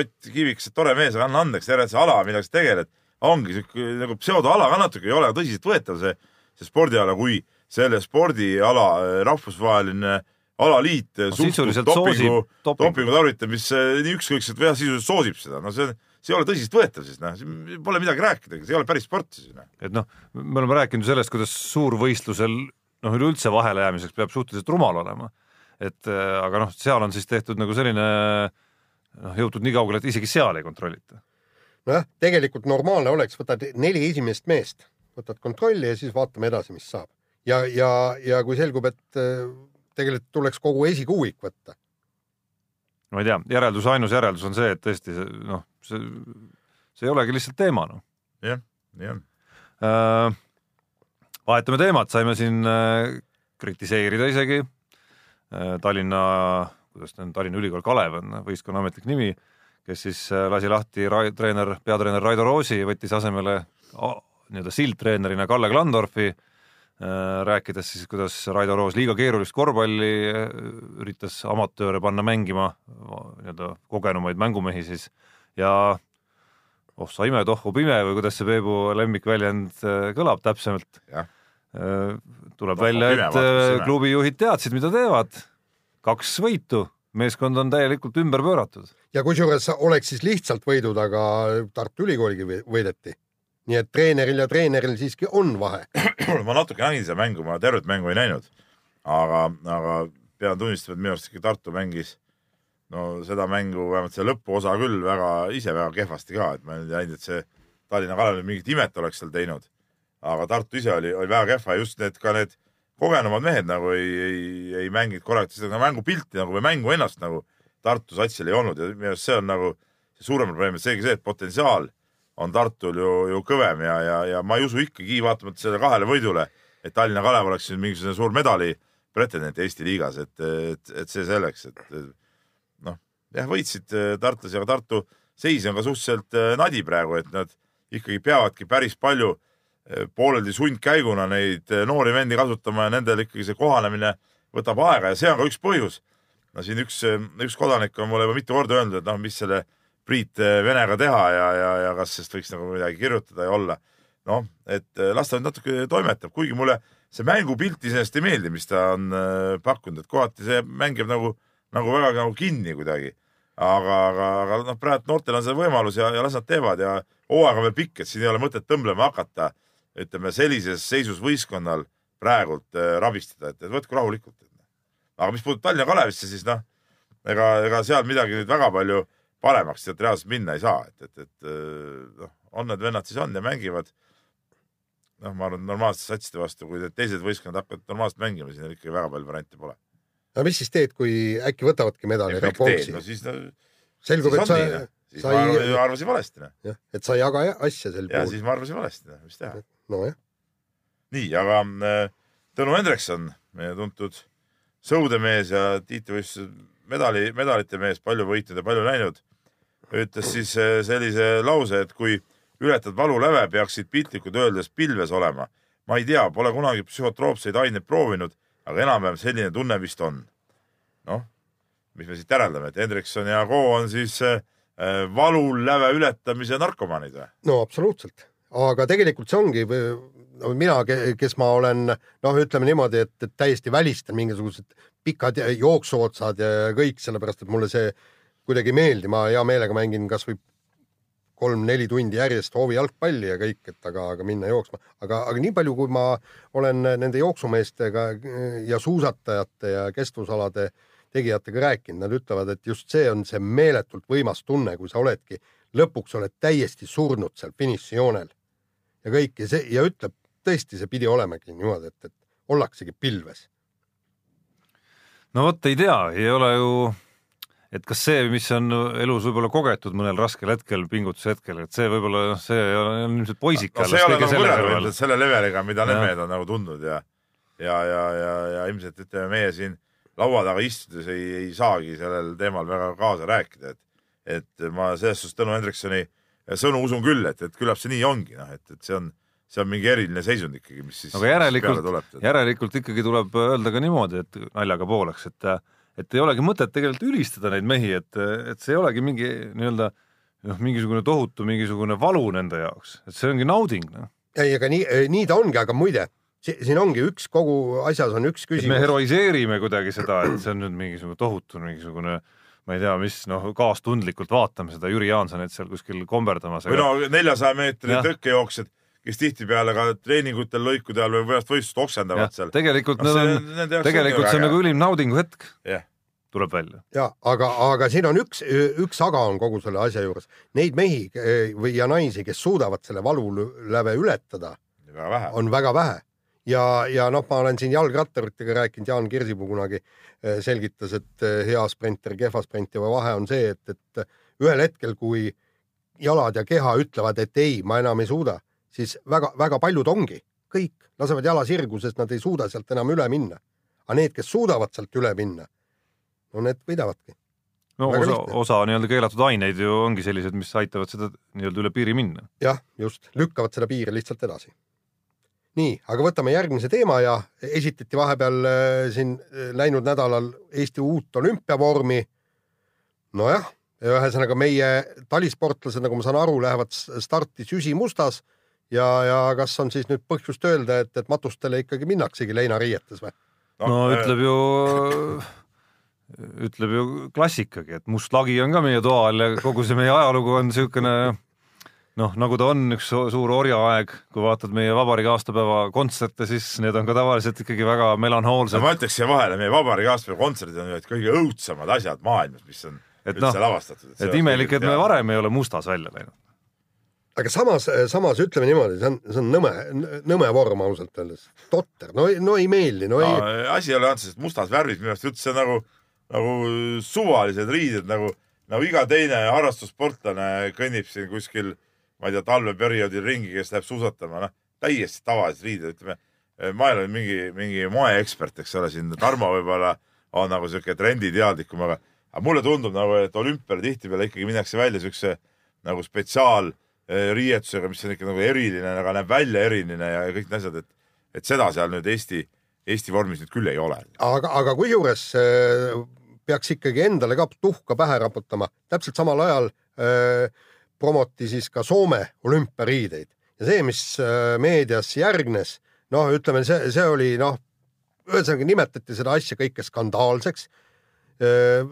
Ott Kivikas, tore mees, aga anna andeks, järelikult see ala, millega sa tegeled, ongi siuke nagu pseudoala ka natuke, ei ole tõsiseltvõetav see, see spordiala, kui selle spordiala äh, rahvusvaheline alaliit äh, suhtub
sisuliselt
dopingu dopingu tarvitamisse nii ükskõikselt või jah, sisuliselt soosib seda, no see on, see ei ole tõsiseltvõetav siis noh, pole midagi rääkidagi, see ei ole päris sport siis noh.
et noh, me oleme rääkinud sellest, kuidas suurvõistlusel noh, üleüldse vahele jäämiseks peab suhteliselt rumal olema. et äh, aga noh, seal on siis tehtud nagu selline noh, jõutud nii kaugele, et isegi seal ei kontrollita.
nojah, tegelikult normaalne oleks, võtad neli esimest meest, võtad kontrolli ja siis vaatame edasi, mis saab. ja, ja, ja kui selgub, et äh, tegelikult tuleks kogu esikuuik võtta,
ma ei tea, järeldus, ainus järeldus on see, et tõesti see noh, see, see ei olegi lihtsalt teema noh.
jah, on.
Äh, vahetame teemat, saime siin äh, kritiseerida isegi äh, Tallinna, kuidas ta on, Tallinna Ülikool Kalev on võistkonna ametlik nimi, kes siis äh, lasi lahti Rai, treener, peatreener Raido Roosi, võttis asemele a- nii-öelda sildtreenerina Kalle Klandorfi, rääkides siis, kuidas Raido Roos liiga keerulist korvpalli äh, üritas amatööre panna mängima, nii-öelda kogenumaid mängumehi siis ja oh sa imed, oh oh pime või kuidas see Peebu lemmikväljend äh, kõlab täpsemalt tuleb
Oh,
välja, et äh,
ime.
klubijuhid teadsid, mida teevad. kaks võitu, meeskond on täielikult ümber pööratud.
ja kusjuures oleks siis lihtsalt võidud, aga Tartu Ülikooligi või- võideti. Nii et treeneril ja treeneril siiski on vahe.
ma natuke nägin seda mängu, ma tervet mängu ei näinud. aga, aga pean tunnistama, et minu arust ikka Tartu mängis no seda mängu, vähemalt see lõpuosa küll väga, ise väga kehvasti ka, et ma ei näinud, et see Tallinna Kalev mingit imet oleks seal teinud. aga Tartu ise oli, oli väga kehva just need ka need kogenumad mehed nagu ei, ei, ei mänginud korralikult seda mängupilti nagu või mängu ennast nagu Tartu satsil ei olnud ja minu arust see on nagu suurem probleem, et seegi see, et potentsiaal on Tartul ju, ju kõvem ja, ja, ja ma ei usu ikkagi vaatamata sellele kahele võidule, et Tallinna Kalev oleks nüüd mingisugune suur medali pretendent Eesti liigas, et, et, et see selleks, et noh, jah, võitsid äh, tartlasi, aga Tartu seis on ka suhteliselt äh, nadi praegu, et nad ikkagi peavadki päris palju äh, pooleldi sundkäiguna neid noori vendi kasutama ja nendel ikkagi see kohanemine võtab aega ja see on ka üks põhjus. no siin üks, üks kodanik on mulle juba mitu korda öelnud, et noh, mis selle Priit Venega teha ja, ja, ja kas sellest võiks nagu midagi kirjutada ja olla. noh, et las ta nüüd natuke toimetab, kuigi mulle see mängupilt iseenesest ei meeldi, mis ta on äh, pakkunud, et kohati see mängib nagu, nagu väga nagu kinni kuidagi. aga, aga, aga noh, praegu noortel on see võimalus ja, ja las nad teevad ja hooaeg on veel pikk, et siin ei ole mõtet tõmblema hakata. ütleme sellises seisus võistkonnal praegult äh, rabistada, et, võtku rahulikult. aga mis puudutab Tallinna Kalevisse, siis noh, ega, ega seal midagi nüüd väga palju paremaks sealt reaalselt minna ei saa, et, et, et noh, on need vennad siis on ja mängivad noh, ma arvan, normaalsete satside vastu, kui need teised võistkonnad hakkavad normaalselt mängima, siis neil ikkagi väga palju variante pole.
no mis siis teed, kui äkki võtavadki medali
no siis no,
selgub, et sa,
siis sa ei... ma arvasin valesti. noh.
jah, et sa ei jaga asja sel
puhul. ja siis ma arvasin valesti, noh, mis teha.
nojah.
nii, aga äh, Tõnu Hendrikson, meie tuntud sõudemees ja tiitlivõistluse medali, medalite mees, palju võitnud ja palju näinud, ütles siis äh, sellise lause, et kui ületad valuläve, peaksid piltlikult öeldes pilves olema. ma ei tea, pole kunagi psühhotroopseid aineid proovinud, aga enam-vähem selline tunne vist on. noh, mis me siit järeldame, et Hendrikson ja Co on siis äh, valuläve ületamise narkomaanid või?
no absoluutselt, aga tegelikult see ongi no mina, kes ma olen noh, ütleme niimoodi, et, täiesti välistan mingisugused pikad jooksuotsad ja kõik, sellepärast et mulle see kuidagi ei meeldi, ma hea meelega mängin kasvõi kolm-neli tundi järjest hoovijalgpalli ja kõik, et aga, aga minna jooksma, aga, aga nii palju, kui ma olen nende jooksumeestega ja suusatajate ja kestvusalade tegijatega rääkinud, nad ütlevad, et just see on see meeletult võimas tunne, kui sa oledki, lõpuks oled täiesti surnud seal finišijoonel. Ja kõik ja see ja ütleb tõesti, see pidi olemagi niimoodi, et, et ollaksegi pilves.
no vot, ei tea, ei ole ju et kas see, mis on elus võib-olla kogetud mõnel raskel hetkel, pingutuse hetkel, et see võib-olla noh, see on ilmselt poisik
no, ei ole nagu võrreldav selle leveliga, mida mehed on nagu tundnud ja ja, ja, ja, ja ilmselt ütleme, meie siin laua taga istudes ei, ei saagi sellel teemal väga kaasa rääkida, et et ma selles suhtes Tõnu Hendriksoni sõnu usun küll, et, et küllap see nii ongi, noh, et, et see on, see on mingi eriline seisund ikkagi, mis siis
aga järelikult, järelikult ikkagi tuleb öelda ka niimoodi, et naljaga pooleks, et et ei olegi mõtet tegelikult ülistada neid mehi, et, et see ei olegi mingi nii-öelda noh, mingisugune tohutu mingisugune valu nende jaoks, et see ongi nauding, noh.
ei, aga nii, nii ta ongi, aga muide, siin ongi üks, kogu asjas on üks küsimus.
me heroiseerime kuidagi seda, et see on nüüd mingisugune tohutu mingisugune ma ei tea, mis noh, kaastundlikult vaatame seda Jüri Jaansonit seal kuskil komberdamas.
või no neljasaja meetri tõkkejooksjad kes tihtipeale ka treeningutel lõikude ajal või pärast võistlust oksendavad ja, seal.
tegelikult no, need on, tegelikult see on nagu ülim naudingu hetk
yeah.
tuleb välja.
ja aga, aga siin on üks, üks aga on kogu selle asja juures. Neid mehi eh, või ja naisi, kes suudavad selle valuläve ületada, on väga vähe ja, ja noh, ma olen siin jalgratturitega rääkinud, Jaan Kirsipuu kunagi eh, selgitas, et eh, hea sprinter, kehva sprintija vahe on see, et, et ühel hetkel, kui jalad ja keha ütlevad, et ei, ma enam ei suuda siis väga-väga paljud ongi, kõik lasevad jala sirgu, sest nad ei suuda sealt enam üle minna. aga need, kes suudavad sealt üle minna, no need võidavadki.
no väga osa, osa nii-öelda keelatud aineid ju ongi sellised, mis aitavad seda nii-öelda üle piiri minna.
jah, just, lükkavad seda piiri lihtsalt edasi. nii, aga võtame järgmise teema ja esitati vahepeal äh, siin äh, läinud nädalal Eesti uut olümpiavormi. nojah, ühesõnaga meie talisportlased, nagu ma saan aru, lähevad starti süsimustas ja, ja kas on siis nüüd põhjust öelda, et, et matustele ikkagi minnaksegi leinariietes või?
no, no äh, ütleb ju, ütleb ju klassikagi, et must lagi on ka meie toa all ja kogu see meie ajalugu on niisugune noh, nagu ta on üks su- suur orjaaeg, kui vaatad meie vabariigi aastapäeva kontserte, siis need on ka tavaliselt ikkagi väga
no
melanhoolsed.
ma ütleks siia vahele, meie vabariigi aastapäeva kontserdid on ühed kõige õudsemad asjad maailmas, mis on
Et
üldse
noh,
lavastatud.
et imelik, et me varem ei ole mustas välja läinud.
Aga samas, samas ütleme niimoodi, see on, see on nõme, nõme vorm ausalt öeldes, totter, no, no ei meeldi, no ei
no,. asi ei ole selles mustas värvis, minu arust üldse nagu, nagu suvalised riided nagu, nagu iga teine harrastussportlane kõnnib siin kuskil, ma ei tea, talveperioodil ringi, kes läheb suusatama, noh, täiesti tavalised riided, ütleme. ma ei ole mingi, mingi moeekspert, eks ole, siin Tarmo võib-olla on nagu sihuke trenditeadlikum, aga, aga mulle tundub nagu, et olümpiale tihtipeale ikkagi minnakse välja siukse nagu spetsiaalriietusega, mis on ikka nagu eriline, aga näeb välja eriline ja kõik need asjad, et, et seda seal nüüd Eesti, Eesti vormis nüüd küll ei ole.
aga, aga kusjuures äh, peaks ikkagi endale ka tuhka pähe raputama, täpselt samal ajal äh, promoti siis ka Soome olümpiariideid. Ja see, mis äh, meedias järgnes, noh, ütleme, see, see oli noh, ühesõnaga nimetati seda asja kõike skandaalseks. Äh,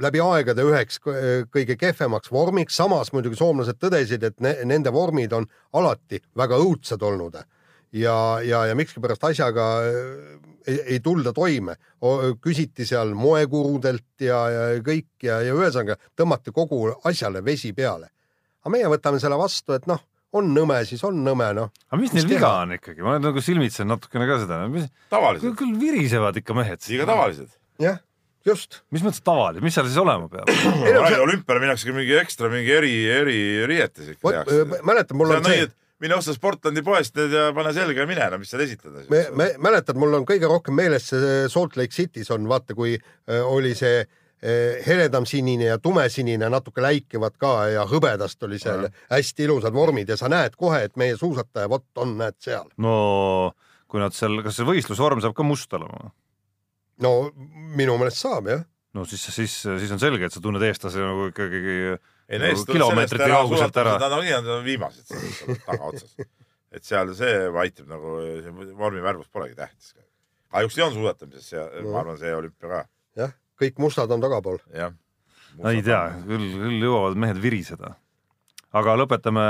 läbi aegade üheks kõ- kõige kehvemaks vormiks, samas muidugi soomlased tõdesid, et ne, nende vormid on alati väga õudsed olnud ja, ja, ja miskipärast asjaga äh, ei, ei tulda toime. küsiti seal moegurudelt ja, ja kõik ja, ja ühesõnaga tõmmati kogu asjale vesi peale. aga meie võtame selle vastu, et noh, on nõme, siis on nõme, noh.
aga mis neil viga on ikkagi, ma nagu silmitsen natukene ka seda, mis,
tavalised,
küll virisevad ikka mehed.
liiga tavalised.
jah, just.
mis mõttes tavaline, mis seal siis olema peab?
See-
olümpiale minnakse mingi ekstra mingi eri, eririietes ikka
vot
tehakse.
mäletad, mul
see
on see
et mine osta Sportlandi poest need ja pane selga ja mine, no mis seal esitleda
me, me mäletad, mul on kõige rohkem meeles see Salt Lake City's on vaata, kui äh, oli see äh, heledam sinine ja tumesinine natuke läikivad ka ja hõbedast oli seal hästi ilusad vormid ja sa näed kohe, et meie suusataja vot on, näed seal.
no kui nad seal, kas see võistlusvorm saab ka must olema?
No minu meelest saab jah.
no siis, siis, siis on selge, et sa tunned eestlase nagu ikkagi
no
nagu
eest
kilomeetrite kauguselt ära.
Nad on, nad on viimased seal tagaotsas. et seal see aitab nagu, vormi värvus polegi tähtis. kahjuks nii on suusatamises ja ma arvan, see olümpia ka,
jah, kõik mustad on tagapool.
jah.
ei tea, küll, küll jõuavad mehed viriseda. aga lõpetame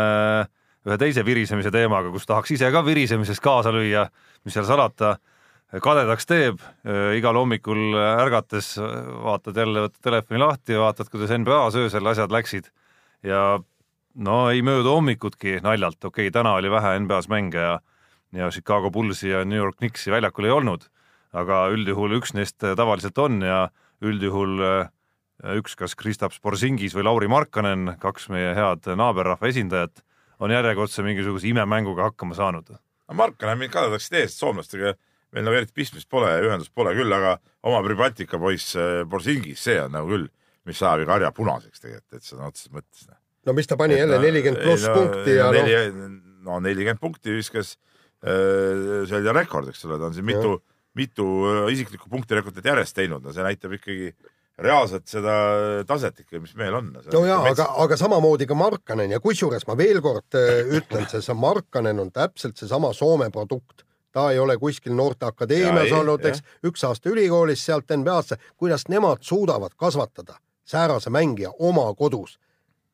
ühe teise virisemise teemaga, kus tahaks ise ka virisemises kaasa lüüa, mis seal salata, kadedaks teeb, igal hommikul ärgates vaatad jälle, võtad telefoni lahti ja vaatad, kuidas NBA-s öösel asjad läksid ja no ei möödu hommikutki naljalt, okei okay,, täna oli vähe NBA-s mänge ja ja Chicago Bullsi ja New York Knicksi väljakul ei olnud, aga üldjuhul üks neist tavaliselt on ja üldjuhul äh, üks, kas Kristaps Porzingis või Lauri Markkanen, kaks meie head naaberrahva esindajat, on järjekordse mingisuguse imemänguga hakkama saanud.
Markkanen mind kadedaksid eest, soomlastega meil nagu eriti pistmist pole ja ühendust pole küll, aga oma Pribaltika poiss äh, Borsingis, see on nagu küll, mis ajab ikka harja punaseks tegelikult, et sõna otseses mõttes.
no mis ta pani jälle nelikümmend pluss punkti ja noh,
no nelikümmend punkti viskas, see oli rekord, eks ole, ta on siin mitu, mitu äh, isiklikku punktirekordit järjest teinud, no see näitab ikkagi reaalselt seda taset ikka, mis meil on.
no ja aga, aga samamoodi ka Markkanen ja kusjuures ma veel kord äh, ütlen, see Markkanen on täpselt seesama Soome produkt. Ta ei ole kuskil noorteakadeemias olnud, eks, üks aasta ülikoolis, sealt NBA-sse, kuidas nemad suudavad kasvatada säärase mängija oma kodus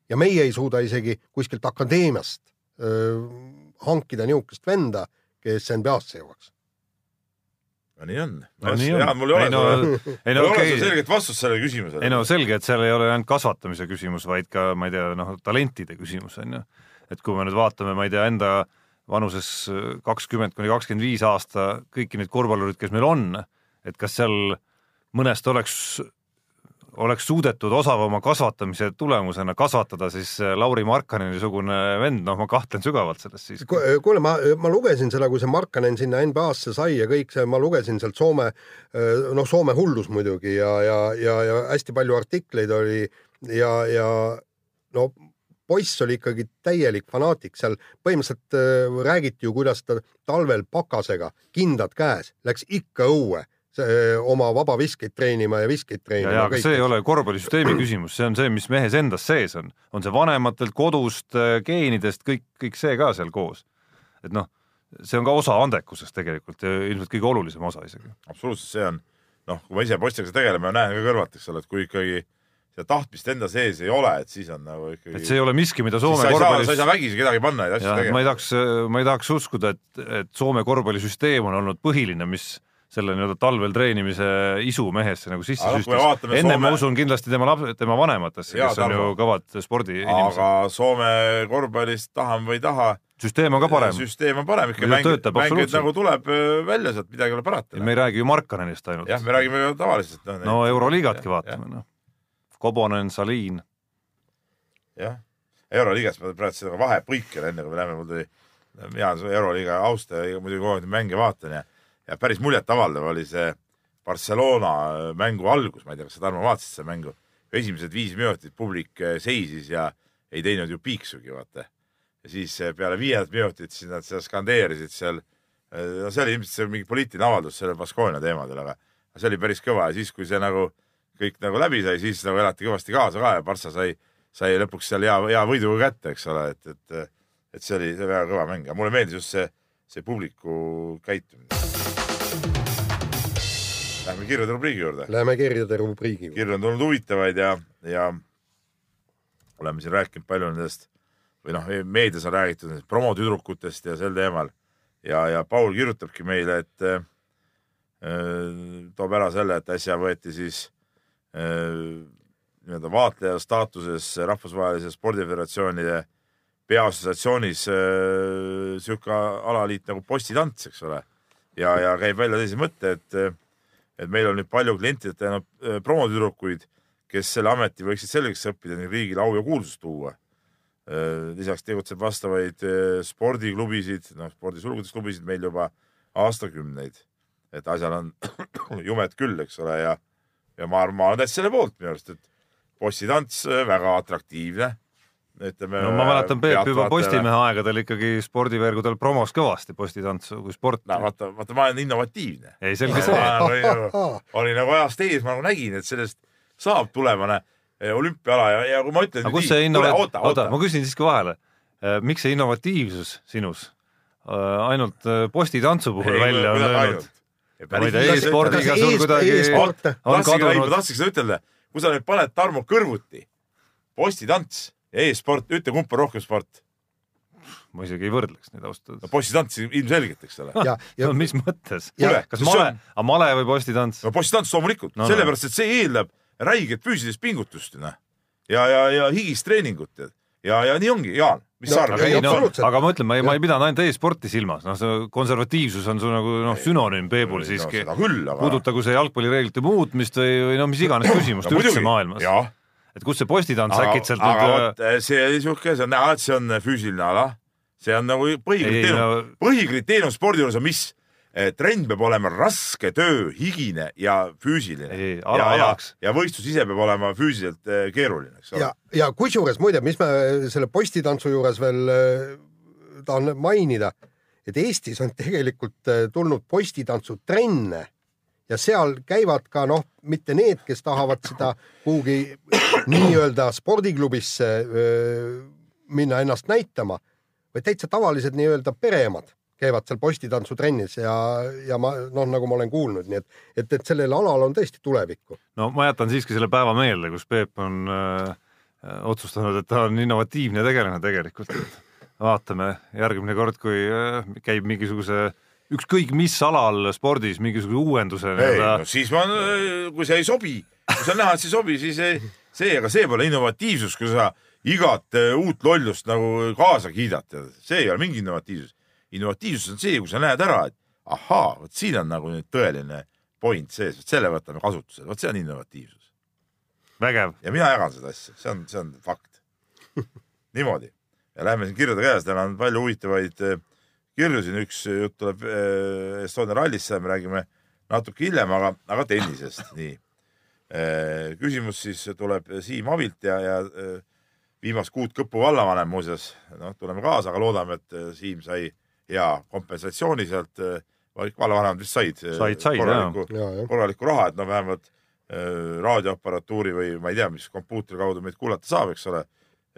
ja meie ei suuda isegi kuskilt akadeemiast öö, hankida niisugust venda, kes NBA-sse jõuaks.
no nii on.
no nii on.
mul ei ole
no, ei no
ei ole selget vastust sellele küsimusele.
ei no selge, et seal ei ole ainult kasvatamise küsimus, vaid ka ma ei tea, noh, talentide küsimus on ju. et kui me nüüd vaatame, ma ei tea, enda vanuses kakskümmend kuni kakskümmend viis aasta kõiki neid korvpallureid, kes meil on, et kas seal mõnest oleks, oleks suudetud osavama kasvatamise tulemusena kasvatada siis Lauri Markkaneni sugune vend, noh, ma kahtlen sügavalt selles siis.
kuule, ma, ma lugesin seda, kui see Markkanen sinna NBA-sse sai ja kõik see, ma lugesin sealt Soome, noh, Soome hullus muidugi ja, ja, ja, ja hästi palju artikleid oli ja, ja no poiss oli ikkagi täielik fanaatik seal, põhimõtteliselt äh, räägiti ju, kuidas ta talvel pakasega, kindad käes, läks ikka õue see, oma vabaviskeid treenima ja viskeid
ja,
treenima.
ja aga see ei ole korvpallisüsteemi küsimus, see on see, mis mehes endas sees on, on see vanematelt, kodust, geenidest, kõik, kõik see ka seal koos. et noh, see on ka osa andekusest tegelikult ja ilmselt kõige olulisem osa isegi.
absoluutselt, see on noh, kui ma ise poistega tegeleme, näen ka kõrvalt, eks ole, et kui ikkagi seda tahtmist enda sees ei ole, et siis on nagu ikkagi.
et see ei ole miski, mida
siis
Soome
ei saa, sa ei
korvpallis
saa vägisi kedagi panna neid asju
jah, ma
tegema
ei. tahaks, ma ei tahaks uskuda, et, et Soome korvpallisüsteem on olnud põhiline, mis selle nii-öelda talvel treenimise isu mehesse nagu sisse
noh,
süstis enne
Soome-
ma usun kindlasti tema laps, tema vanematesse, kes on ju kõvad spordiinimesed.
aga Soome korvpallist tahame või ei taha,
süsteem on ka parem.
süsteem on parem ikka,
absoluutselt.
nagu tuleb öö, välja sealt, midagi ei ole parata.
me ei räägi ju Markkanenist ainult.
jah, me räägime ju tavaliselt.
no Euroliigatki vaatame, noh. Kobonen, Salin,
jah, Euroliigas ma praegu seda vahepõikel enne kui me läheme, mul tuli, mina olen Euroliiga austaja, muidugi kogu aeg mänge vaatan ja, ja päris muljetavaldav oli see Barcelona mängu algus, ma ei tea, kas sa Tarmo vaatasid seda mängu, esimesed viis minutit publik eh, seisis ja ei teinud ju piiksugi, vaata. ja siis eh, peale viiendat minutit siis nad seal skandeerisid seal, no see oli ilmselt see mingi poliitiline avaldus selle Baskonia teemadel, aga see oli päris kõva. Ja siis, kui see nagu kõik nagu läbi sai, siis nagu elati kõvasti kaasa ka ja Barca sai sai lõpuks seal hea, hea võidu kätte, eks ole, et, et, et see oli, see oli väga kõva mäng ja mulle meeldis just see, see publiku käitumine. Lähme kirjade rubriigi juurde.
Läheme kirjade rubriigi juurde.
kirju on tulnud huvitavaid ja, ja oleme siin rääkinud palju nendest või noh, meedias on räägitud nendest promotüdrukutest ja sel teemal ja, ja Paul kirjutabki meile, et äh, toob ära selle, et äsja võeti siis äh, nii-öelda vaatleja staatuses rahvusvahelise spordiföderatsioonide peaassotsiatsioonis äh, sihuke alaliit nagu postitants, eks ole. ja, ja käib välja sellise mõtte, et, et meil on nüüd palju klientidelt jäänud äh, promotüdrukuid, kes selle ameti võiksid selgeks õppida ning riigile au ja kuulsust tuua. lisaks tegutseb vastavaid äh, spordiklubisid, noh spordisulgudes klubisid meil juba aastakümneid. et asjal on jumet küll, eks ole, ja, ja ma arvan, ma olen täitsa selle poolt minu arust, et postitants äh, väga atraktiivne. ütleme.
no ma mäletan Peep juba Postimehe aegadel ikkagi spordivergudel promos kõvasti postitantsu kui sport.
no vaata, vaata, ma olen innovatiivne.
ei, selge see.
oli, nagu, oli nagu ajast ees, ma nagu nägin, et sellest saab tulevane eh, olümpiaala ja, ja kui ma ütlen.
aga kus see innova-,
oota,
oota, ma, küsin siiski vahele. miks see innovatiivsus sinus äh, ainult äh, postitantsu puhul välja on löönud? E-spordiga sul kuidagi on kadunud.
tahtsingi seda ütelda, kui sa nüüd paned Tarmo kõrvuti postitants ja e-sport, ütle, kumb on rohkem sport?
ma isegi ei võrdleks neid ausalt
no
öeldes.
postitants ilmselgelt, eks ole.
ja, ja
no mis mõttes? Kas male
on-,
aga male või postitants?
no postitants loomulikult
No,
no,,
no.
sellepärast et see eeldab räiget füüsilist pingutust ju noh. ja, ja, ja higist treeningut ja, ja, nii ongi, Jaan, mis
No,
sa
aga
arvad
ei,
ei no aga ma ütlen, ma ei, ma ei pidanud ainult e-sporti silmas, noh, see konservatiivsus on su nagu noh, sünonüüm Peebul siiski
aga.
puudutagu see jalgpallireeglite muutmist või, või no mis iganes küsimust no, üldse maailmas. et kus see postitants äkitselt
aga
nüüd
vot eh, see oli siuke, see on näha, et see on füüsiline ala. see on nagu põhikriteerium no..., põhikriteerium spordi juures on mis? Trend peab olema raske töö, higine ja füüsiline. Ja, ja
alaks.,
ja võistlus ise peab olema füüsiliselt eh, keeruline, eks ole
ja, ja kusjuures muide, mis me selle postitantsu juures veel tahan mainida, et Eestis on tegelikult tulnud postitantsutrenne ja seal käivad ka noh, mitte need, kes tahavad seda kuhugi nii-öelda spordiklubisse öö, minna ennast näitama, vaid täitsa tavalised nii-öelda pereemad käivad seal postitantsutrennis ja, ja ma noh, nagu ma olen kuulnud, nii et, et, et sellel alal on tõesti tulevikku.
no ma jätan siiski selle päeva meelde, kus Peep on äh, otsustanud, et ta on innovatiivne tegelane tegelikult. vaatame järgmine kord, kui äh, käib mingisuguse ükskõik mis alal spordis mingisuguse uuenduse
ei,
nii-öelda
no siis ma, kui see ei sobi, kui sa näed, et see ei sobi, siis ei, see, aga see pole innovatiivsus, kui sa igat eh, uut lollust nagu kaasa kiidad, see ei ole mingi innovatiivsus. Innovatiivsus on see, kui sa näed ära, et ahaa, vot siin on nagu nüüd tõeline point sees, vot selle võtame kasutusele, vot see on innovatiivsus.
vägev.
ja mina jagan seda asja, see on, see on fakt. niimoodi ja lähme siin kirjade käes, täna on palju huvitavaid eh, kirju siin, üks jutt tuleb eh, Estonia rallisse, me räägime natuke hiljem, aga, aga tennisest, nii. küsimus siis tuleb Siim Avilt ja, ja viimast kuud Kõpu vallavanem muuseas, noh, tuleme kaasa, aga loodame, et Siim sai hea kompensatsiooni sealt, vallavanemad vist said eh,
Said, said,
korralikku,
ja, jah.
korralikku raha, et no vähemalt äh, raadioaparatuuri või ma ei tea, mis kompuutri kaudu meid kuulata saab, eks ole.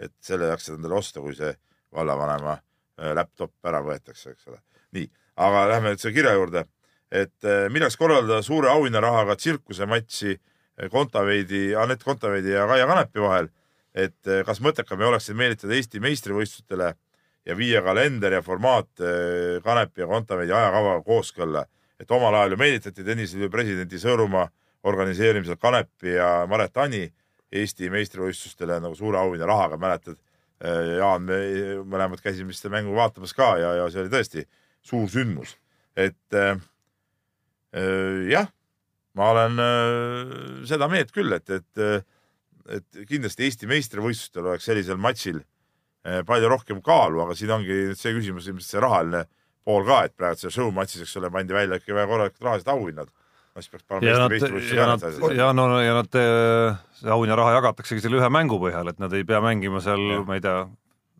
et selle jaksad endale osta, kui see vallavanema äh, laptop ära võetakse, eks ole. nii, aga lähme nüüd selle kirja juurde, et äh, milleks korraldada suure auhinnarahaga tsirkusematši Kontaveidi, Anett Kontaveidi ja Kaia Kanepi vahel, et kas mõttekam ei oleks meelitada Eesti meistrivõistlustele ja viia kalender ja formaat eh, Kanepi ja Kontaveidi ajakavaga kooskõlla, et omal ajal ju meelitati tenniseliidu presidendi Sõõrumaa organiseerimisel Kanepi ja Maret Ani Eesti meistrivõistlustele nagu suure auhinna rahaga, mäletad? Jaan, me mõlemad käisime seda mängu vaatamas ka ja, ja see oli tõesti suur sündmus, et äh, jah, ma olen äh, seda meelt küll, et, et, et kindlasti Eesti meistrivõistlustel oleks sellisel matšil äh, palju rohkem kaalu, aga siin ongi see küsimus, ilmselt see rahaline pool ka, et praegu see show matšis, eks ole, pandi välja ikka väga korralikud rahalised auhinnad. no siis peaks panema
ja
Eesti
ja
ka
ja no ja nad, see auhinnaraha jagataksegi selle ühe mängu põhjal, et nad ei pea mängima seal ma ei tea,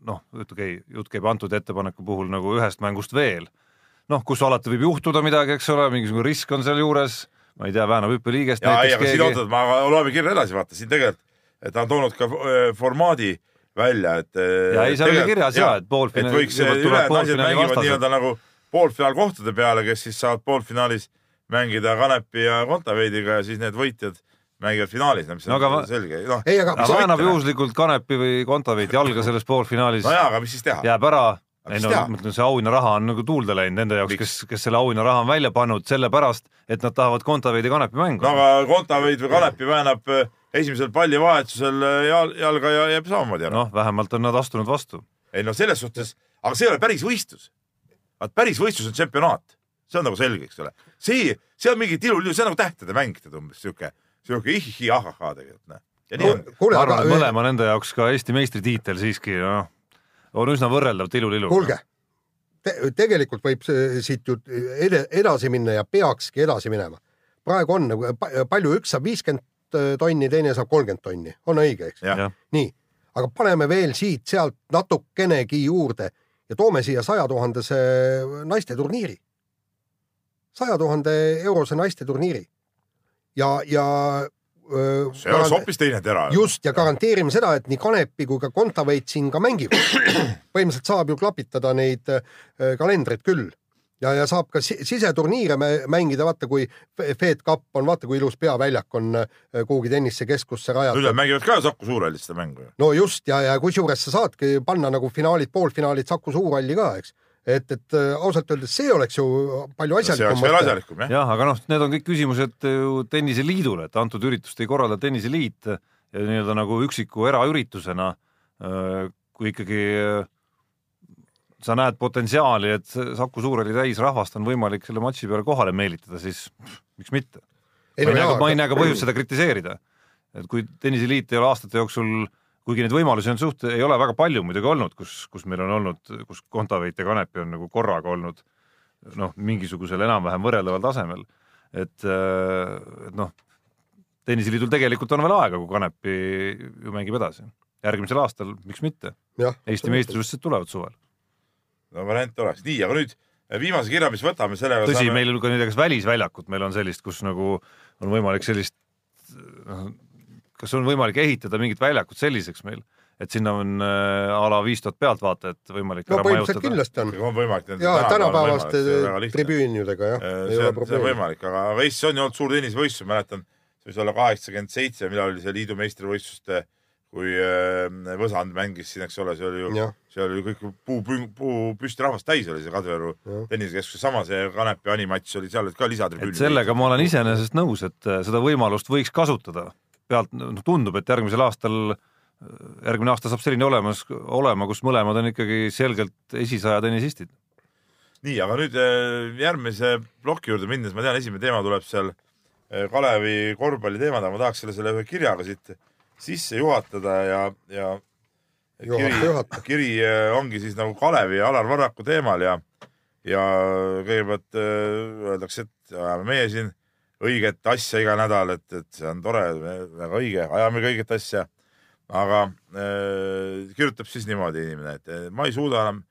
noh, käib, jutt käib antud ettepaneku puhul nagu ühest mängust veel. noh, kus alati võib juhtuda midagi, eks ole, mingisugune risk on sealjuures, ma ei tea, väänab hüppeliigest
ja ei,
näiteks
aga siin
keegi.
oota, ma loeme kirja edasi, vaata siin tegelikult, et ta on toonud ka öö, formaadi välja, et.
Ja ei, seal oli kirjas ja, et poolfinaali-
et võiks
tuleb
ülejäänud naised
poolfinaali
mängivad nii-öelda nagu poolfinaalkohtade peale, kes siis saavad poolfinaalis mängida Kanepi ja Kontaveidiga ja siis need võitjad mängivad finaalis, mis
No
on
aga
selge, noh.
ei, aga
aga väänab juhuslikult Kanepi või Kontaveit jalga selles poolfinaalis,
no jaa, aga mis siis teha?
jääb ära. Ei no ma ütlen, see auhinnaraha on nagu tuulde läinud nende jaoks, kes, kes selle auhinnaraha on välja pannud sellepärast, et nad tahavad Kontaveidi Kanepi mängu
no aga Kontaveit või Kanepi väänab öö, esimesel pallivahetusel öö, jal, jalga ja jääb samamoodi ära.
noh, vähemalt on nad astunud vastu.
ei no selles suhtes, aga see ei ole päris võistlus. vaat päris võistlus on tsempionaat, see on nagu selge, eks ole. see, see on mingi tilulilu, see on nagu tähtede mäng, tead umbes sihuke, sihuke ihihi ahahaa tegelikult, noh. ja nii on.
ma arvan, et
aga
mõlema nende jaoks ka Eesti meistritiitel siiski noh, on üsna võrreldav tilulilu.
kuulge te,, tegelikult võib see siit ju ed- edasi minna ja peakski edasi minema. praegu on nagu pa- palju, üks saab viiskümmend tonni, teine saab kolmkümmend tonni, on õige, eks? nii, aga paneme veel siit-sealt natukenegi juurde ja toome siia saja tuhandese naisteturniiri. saja tuhande eurose naisteturniiri ja, ja.
see oleks hoopis teine tera.
just ja garanteerime seda, et nii Kanepi kui ka Kontaveit siin ka mängivad. põhimõtteliselt saab ju klapitada neid äh, kalendreid küll ja, ja saab ka si siseturniire mä- mängida, vaata kui Fe- Fed Cup on, vaata kui ilus peaväljak on äh, kuhugi tennisekeskusse
nüüd nad
rajatud.
mängivad ka Saku Suurhallis seda mängu ju.
no just ja, ja kusjuures sa saadki panna nagu finaalid, poolfinaalid Saku Suurhalli ka, eks. et, et äh, ausalt öeldes see oleks ju palju
see
asjalikum
oleks veel asjalikum jah.
jah, aga noh, need on kõik küsimused ju Tenniseliidule, et antud üritust ei korralda Tenniseliit ja nii-öelda nagu üksiku eraüritusena, kui ikkagi äh, sa näed potentsiaali, et Saku Suurhalli täis rahvast on võimalik selle matši peale kohale meelitada, siis miks mitte. Ma ei näe ka põhjust seda kritiseerida. et kui Tenniseliit ei ole aastate jooksul, kuigi neid võimalusi on suht, ei ole väga palju muidugi olnud, kus, kus meil on olnud, kus Kontaveit ja Kanepi on nagu korraga olnud noh, mingisugusel enam-vähem võrreldaval tasemel. et, et noh, tenniseliidul tegelikult on veel aega, kui Kanepi ju mängib edasi. järgmisel aastal, miks mitte, Eesti meistrivõistlused tulevad suvel.
No variant oleks. nii, aga nüüd viimase kirja, mis võtame, sellega
tõsi, meil ka näiteks välisväljakut meil on sellist, kus nagu on võimalik sellist, noh, kas on võimalik ehitada mingit väljakut selliseks meil, et sinna on äh, a la viis tuhat pealtvaatajat võimalik
no
ära
põhimõtteliselt
majutada.
kindlasti on.
on võimalik.
ja tänapäevaste tribüünidega jah,
Äh,
ei
see
ole
on, see on võimalik, aga, aga Eestis on ju olnud suur tennisevõistlus, mäletan, see võis olla kaheksakümmend seitse, millal oli see liidu meistrivõistluste, kui äh, Võsand mängis siin, eks ole, see oli ju, see oli ju kõik puu, puu püsti rahvast täis oli see Kadrioru tennisekeskus, sama see Kanepi animatš oli seal ka lisatribüünid.
et sellega ma olen iseenesest nõus, et äh, seda võimalust võiks kasutada. pealt noh, tundub, et järgmisel aastal, järgmine aasta saab selline olemas, olema, kus mõlemad on ikkagi selgelt esisaja tennisistid.
nii, aga nüüd äh, järgmise ploki juurde minnes, ma tean, esimene teema tuleb seal äh, Kalevi korvpalli teemad, aga ma tahaks selle, selle ühe kirjaga siit sisse juhatada ja, ja kiri kiri äh, ongi siis nagu Kalevi ja Alar Varraku teemal ja, ja kõigepealt äh, öeldakse, et ajame meie siin õiget asja iga nädal, et, et see on tore, väga õige, ajame ka õiget asja. aga äh, kirjutab siis niimoodi inimene, et ma ei suuda enam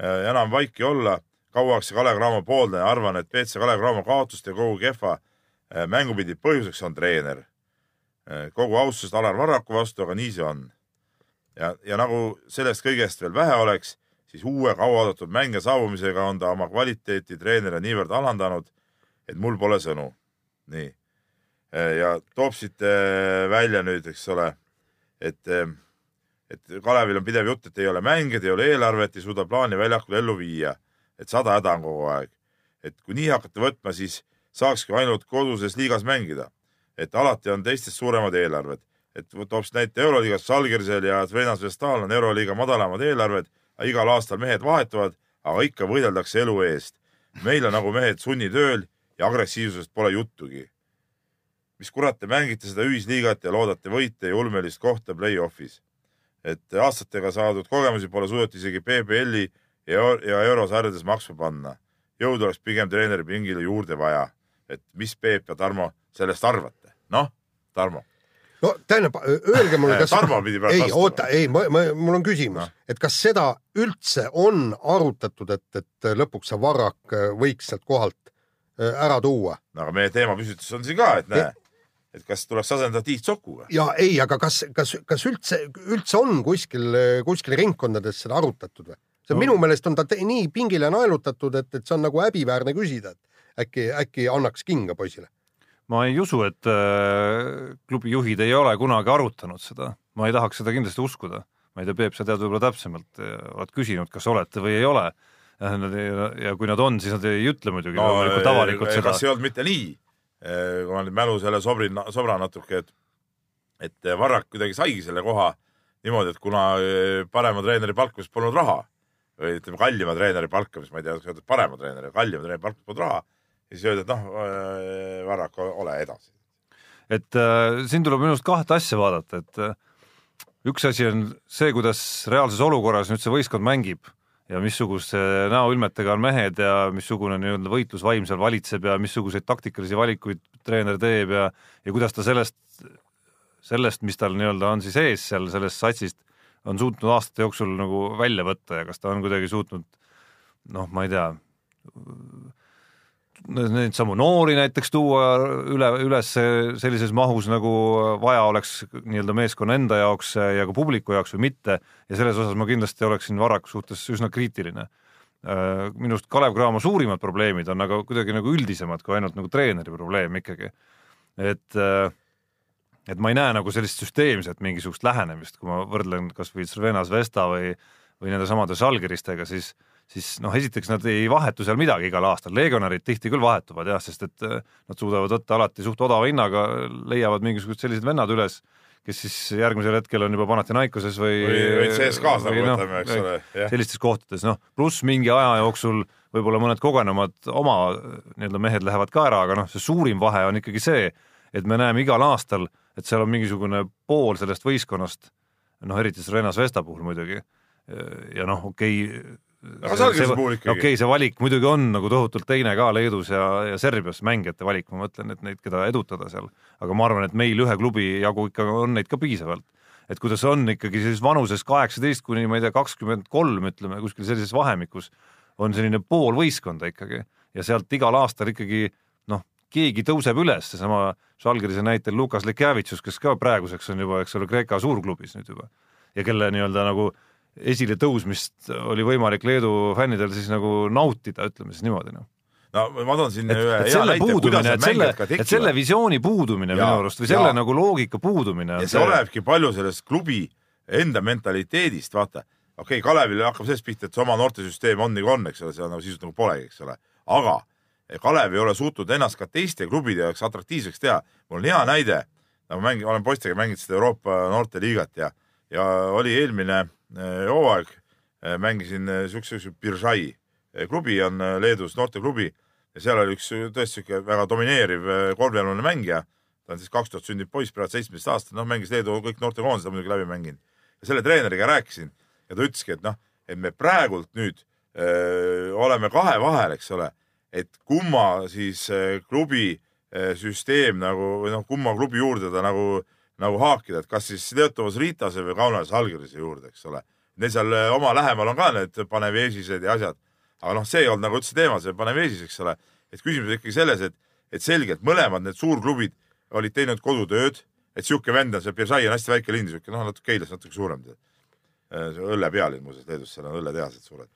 äh, enam vaiki olla, kauaks see Kalev Cramo pooldaja, arvan, et BC Kalev Cramo kaotust ja kogu kehva äh, mängupildi põhjuseks on treener. Kogu austusest Alar Varraku vastu, aga nii see on. ja, ja nagu sellest kõigest veel vähe oleks, siis uue kauaoodatud mängija saabumisega on ta oma kvaliteeti treeneri niivõrd alandanud, et mul pole sõnu. nii. ja toob siit äh, välja nüüd, eks ole, et, et Kalevil on pidev jutt, et ei ole mängijaid, ei ole eelarvet, ei suuda plaani väljakul ellu viia. et sada häda on kogu aeg. et kui nii hakata võtma, siis saakski ainult koduses liigas mängida. Et alati on teistest suuremad eelarved. et toob siis näite Euroliigas, Žalgirisel ja Svenas Vestal on Euroliiga madalamad eelarved, igal aastal mehed vahetuvad, aga ikka võideldakse elu eest. meil on nagu mehed sunnitööl ja agressiivsusest pole juttugi mis kurat te mängite seda ühisliigat ja loodate võite ja ulmelist kohta play-off'is. et aastatega saadud kogemusi pole suudetud isegi PBL-i ja, ja eurosarjades maksma panna. jõudu oleks pigem treeneri pingile juurde vaja. et mis Peep ja Tarmo sellest arvate? noh, Tarmo,
no tähendab, öelge mulle, kas
Tarmo pidi praegu
ei,
vastama.
oota, ei, ma, ma, mul on küsimus
Noh.,
et kas seda üldse on arutatud, et, et lõpuks see Varrak äh, võiks sealt kohalt äh, ära tuua
no aga meie teemapüstitus on siin ka, et näe, et kas tuleks asendada Tiit Sokuga.
ja ei, aga kas, kas, kas üldse, üldse on kuskil, kuskil ringkondades seda arutatud või? see
No.
minu meelest on ta nii pingile naelutatud, et, et see on nagu häbiväärne küsida, et äkki, äkki annaks kinga poisile.
Ma ei usu, et äh, klubi juhid ei ole kunagi arutanud seda, ma ei tahaks seda kindlasti uskuda. ma ei tea, Peep, sa tead võib-olla täpsemalt, oled küsinud, kas olete või ei ole. ja kui nad on, siis nad ei ütle muidugi no, loomulikult avalikult seda
kas. ei olnud mitte nii, kui ma nüüd mälu selle sobrin, sobran natuke, et, et Varrak kuidagi saigi selle koha niimoodi, et kuna parema treeneri palkamiseks polnud raha või ütleme, kallima treeneri palkamist, ma ei tea, kas parema treeneri, kallima treeneri palkamiseks polnud raha, siis öeldi, et noh, Varrak, ole edasi.
et äh, siin tuleb minu arust kahte asja vaadata, et äh, üks asi on see, kuidas reaalses olukorras nüüd see võistkond mängib ja missuguse näoilmetega on mehed ja missugune nii-öelda võitlusvaim seal valitseb ja missuguseid taktikalisi valikuid treener teeb ja, ja kuidas ta sellest, sellest, mis tal nii-öelda on siis ees seal sellest satsist, on suutnud aastate jooksul nagu välja võtta ja kas ta on kuidagi suutnud noh, ma ei tea, neid samu noori näiteks tuua üle, üles sellises mahus, nagu vaja oleks nii-öelda meeskonna enda jaoks ja ka publiku jaoks või mitte ja selles osas ma kindlasti oleksin Varraku suhtes üsna kriitiline. minu arust Kalev Cramo suurimad probleemid on aga kuidagi nagu üldisemad kui ainult nagu treeneri probleem ikkagi. et, et ma ei näe nagu sellist süsteemset mingisugust lähenemist, kui ma võrdlen kasvõi Cervena Zvesta või, või nende samade Žalgiristega, siis siis noh, esiteks nad ei vahetu seal midagi igal aastal, legionärid tihti küll vahetuvad jah, sest et eh, nad suudavad võtta alati suht odava hinnaga, leiavad mingisugused sellised vennad üles, kes siis järgmisel hetkel on juba Panathinaikoses või
või, või CSKA-s nagu
noh,
võtame, eks ole,
sellistes kohtades, noh, pluss mingi aja jooksul võib-olla mõned kogenumad oma nii-öelda mehed lähevad ka ära, aga noh, see suurim vahe on ikkagi see, et me näeme igal aastal, et seal on mingisugune pool sellest võistkonnast, noh, eriti Serena Svesta puhul muidugi, ja noh, okei okay,
Aga Žalgirise puhul ikkagi.
okei okay,, see valik muidugi on nagu tohutult teine ka Leedus ja, ja Serbias mängijate valik, ma mõtlen, et neid, keda edutada seal, aga ma arvan, et meil ühe klubi jagu ikka on neid ka piisavalt. et kuidas on ikkagi sellises vanuses kaheksateist kuni ma ei tea, kakskümmend kolm, ütleme kuskil sellises vahemikus, on selline pool võistkonda ikkagi ja sealt igal aastal ikkagi noh, keegi tõuseb üles, seesama Žalgirise näitel Lukas Lekjavitsus, kes ka praeguseks on juba, eks ole, Kreeka suurklubis nüüd juba ja kelle nii-öelda nagu esile tõusmist oli võimalik Leedu fännidel siis nagu nautida, ütleme siis niimoodi noh.
no ma toon siin
et,
ühe
et
hea
selle
näite, kuidas need
selle
mängijad ka,
et selle
tekivad.
visiooni puudumine minu
Jaa,
arust või selle
jaa.
nagu loogika puudumine
ja see olenebki palju sellest klubi enda mentaliteedist, vaata. okei okay,, Kalevil hakkab sellest pihta, et see oma noortesüsteem on nagu on, eks ole, seda nagu sisuliselt nagu polegi, eks ole. aga Kalev ei ole suutnud ennast ka teiste klubide jaoks atraktiivseks teha. mul on hea näide, ma mängin, olen poistega mänginud seda Euroopa noorteliigat ja, ja oli eelmine hooaeg, mängisin eh, siukse, siukse Biržai Eh, klubi on eh, Leedus noorteklubi. Ja seal oli üks eh, tõesti siuke väga domineeriv eh, kolmjalune mängija. Ta on siis kaks tuhat sündinud poiss, praegu seitsmeteist aastane, noh mängis Leedu kõik noortekoondised on muidugi läbi mänginud. ja selle treeneriga rääkisin. Ja ta ütleski, et noh, et me praegult nüüd öö, oleme kahe vahel, eks ole, et kumma siis öö, klubi öö, süsteem nagu või noh, kumma klubi juurde ta nagu, nagu haakida, et kas siis Leotovas Ritase või Kaunas Algerise juurde, eks ole. Neil seal öö, oma lähemal on ka need Panevežised ja asjad, aga noh, see ei olnud nagu üldse teema, see Panevežis, eks ole. et küsimus on ikkagi selles, et, et selgelt mõlemad need suurklubid olid teinud kodutööd, et sihuke vend on, see Beržai on hästi väike linn, sihuke noh, natuke Keilas natuke suurem. õlle pealinn muuseas Leedus, seal on õlletehased suured.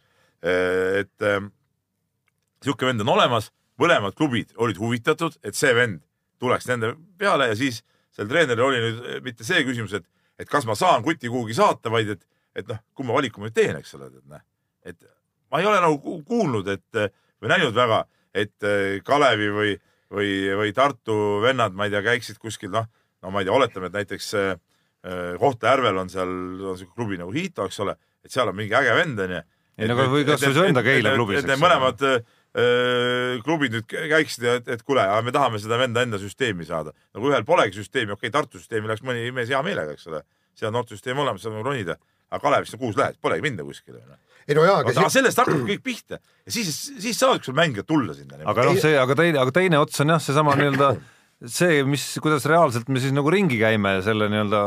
et ähm, sihuke vend on olemas, mõlemad klubid olid huvitatud, et see vend tuleks nende peale ja siis sel treeneril oli nüüd eh, mitte see küsimus, et, et kas ma saan kuti kuhugi saata, vaid et, et noh, kumma valiku ma nüüd teen, eks ole, et noh, et ma ei ole nagu ku- kuulnud, et eh, või näinud väga, et eh, Kalevi või, või, või Tartu vennad, ma ei tea, käiksid kuskil noh, no ma ei tea, oletame, et näiteks eh, Kohtla-Järvel on seal on siuke klubi nagu Hito, eks ole, et seal on mingi äge vend onju.
Ei, no aga või kas või su enda Keila klubis,
et need mõlemad öö, klubid nüüd käiksid ja et, et kuule, me tahame seda venda enda süsteemi saada. nagu ühel polegi süsteemi, okei okay, Tartu süsteemi läks mõni mees hea meelega, eks ole, seal on noortesüsteem olemas, seal on ronida, aga Kalevisse kuus lähed, polegi minna kuskile.
ei no jaa, aga
aga
si
sellest hakkab kõik pihta ja siis, siis saavadki sul mängijad tulla sinna.
aga noh, see, aga teine, aga teine ots on jah, seesama nii-öelda see, mis, kuidas reaalselt me siis nagu ringi käime selle nii-öelda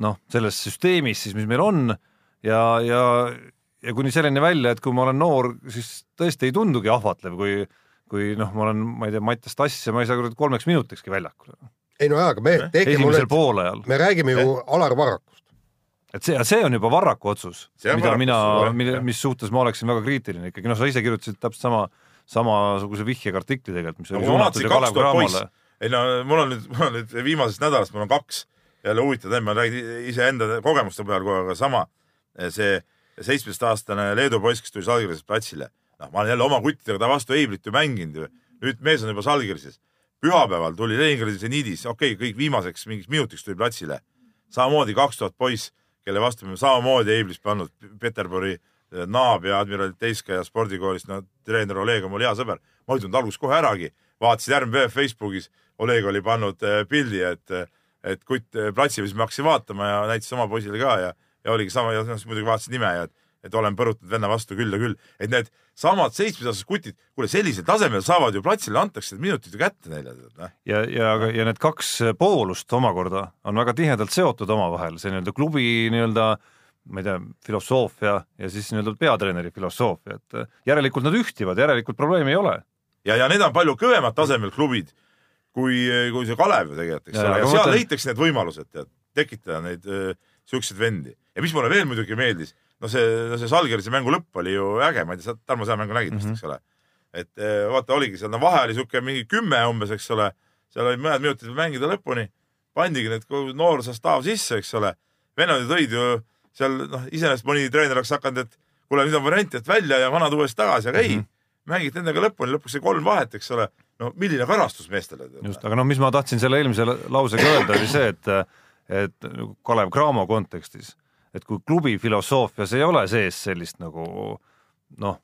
noh, selles süsteemis siis, mis meil on ja, ja, ja kuni selleni välja, et kui ma olen noor, siis tõesti ei tundugi ahvatlev, kui kui noh, ma olen, ma ei tea, Mattias Tass ja ma ei saa kuradi kolmeks minutikski väljakule.
ei no jaa, aga mehed, tehke mulle me räägime ju Alar Varrakust.
et see, see on juba Varraku otsus, mida
Varraku
mina
jah.,
mis suhtes ma oleksin väga kriitiline ikkagi, noh, sa ise kirjutasid täpselt sama, samasuguse vihjega artikli tegelikult, mis oli
no ma
suunatud ju
kaks
Kalev Cramole.,
ei no mul on nüüd, mul on nüüd viimasest nädalast, mul on kaks jälle huvitav teema, ma räägin iseenda kogemuste peal kogu aeg, aga sama see seitsmeteistaastane Leedu poiss, kes tuli Salgirisest platsile. noh, ma olen jälle oma kuttidega ta vastu Eiblit ju mänginud ju, nüüd mees on juba Salgirises. pühapäeval tuli Leningradi seniidis, okei okay,, kõik viimaseks mingiks minutiks tuli platsile. samamoodi kaks tuhat poiss, kelle vastu me samamoodi Eiblis pannud, Peterburi eh, Naab ja Admiral Teiskaja spordikoolist, no treener Oleg on mul hea sõber, ma ei tulnud alguses kohe äragi, vaatasin järgmine päev Facebookis, Oleg oli pannud eh, pildi, et, et kutt eh, platsil, siis ma hakkasin vaatama ja näitasin oma poisile ka ja, ja oligi sama ja muidugi vaatasin nime ja et, et olen põrutanud venna vastu küll ja küll, et need samad seitsmetaastased kutid, kuule sellisel tasemel saavad ju platsile, antakse minutid kätte neile, noh.
ja, ja, ja need kaks poolust omakorda on väga tihedalt seotud omavahel, see nii-öelda klubi nii-öelda ma ei tea, filosoofia ja siis nii-öelda peatreeneri filosoofia, et järelikult nad ühtivad, järelikult probleemi ei ole.
ja, ja need on palju kõvemat tasemel klubid kui, kui see Kalev ju tegelikult, eks ole, ja seal
mõtlen-
leitakse need võimalused tead, tekitada neid äh, siukseid vendi ja mis mulle veel muidugi meeldis, no see, no see Salgerise mängu lõpp oli ju äge, ma ei tea, sa Tarmo seda mängu nägid vist
Mhm.
mm, -hmm. eks ole. et äh, vaata, oligi seal, no vahe oli siuke mingi kümme umbes, eks ole, seal oli mõned minutid mängida lõpuni, pandigi need noor sastaav sisse, eks ole. vennad ju tõid ju seal noh, iseenesest mõni treener oleks hakanud, et kuule, nüüd on variant, et välja ja vanad uuesti tagasi, aga mm -hmm.
Mhm.
ei, mängid nendega lõpuni, lõpuks sai kolm vahet, eks ole. no milline karastus meestele.
just, aga noh, mis ma tahtsin selle eelmise lausega öelda, oli see, et et Kalev Cramo kontekstis, et kui klubi filosoofias ei ole sees sellist nagu noh,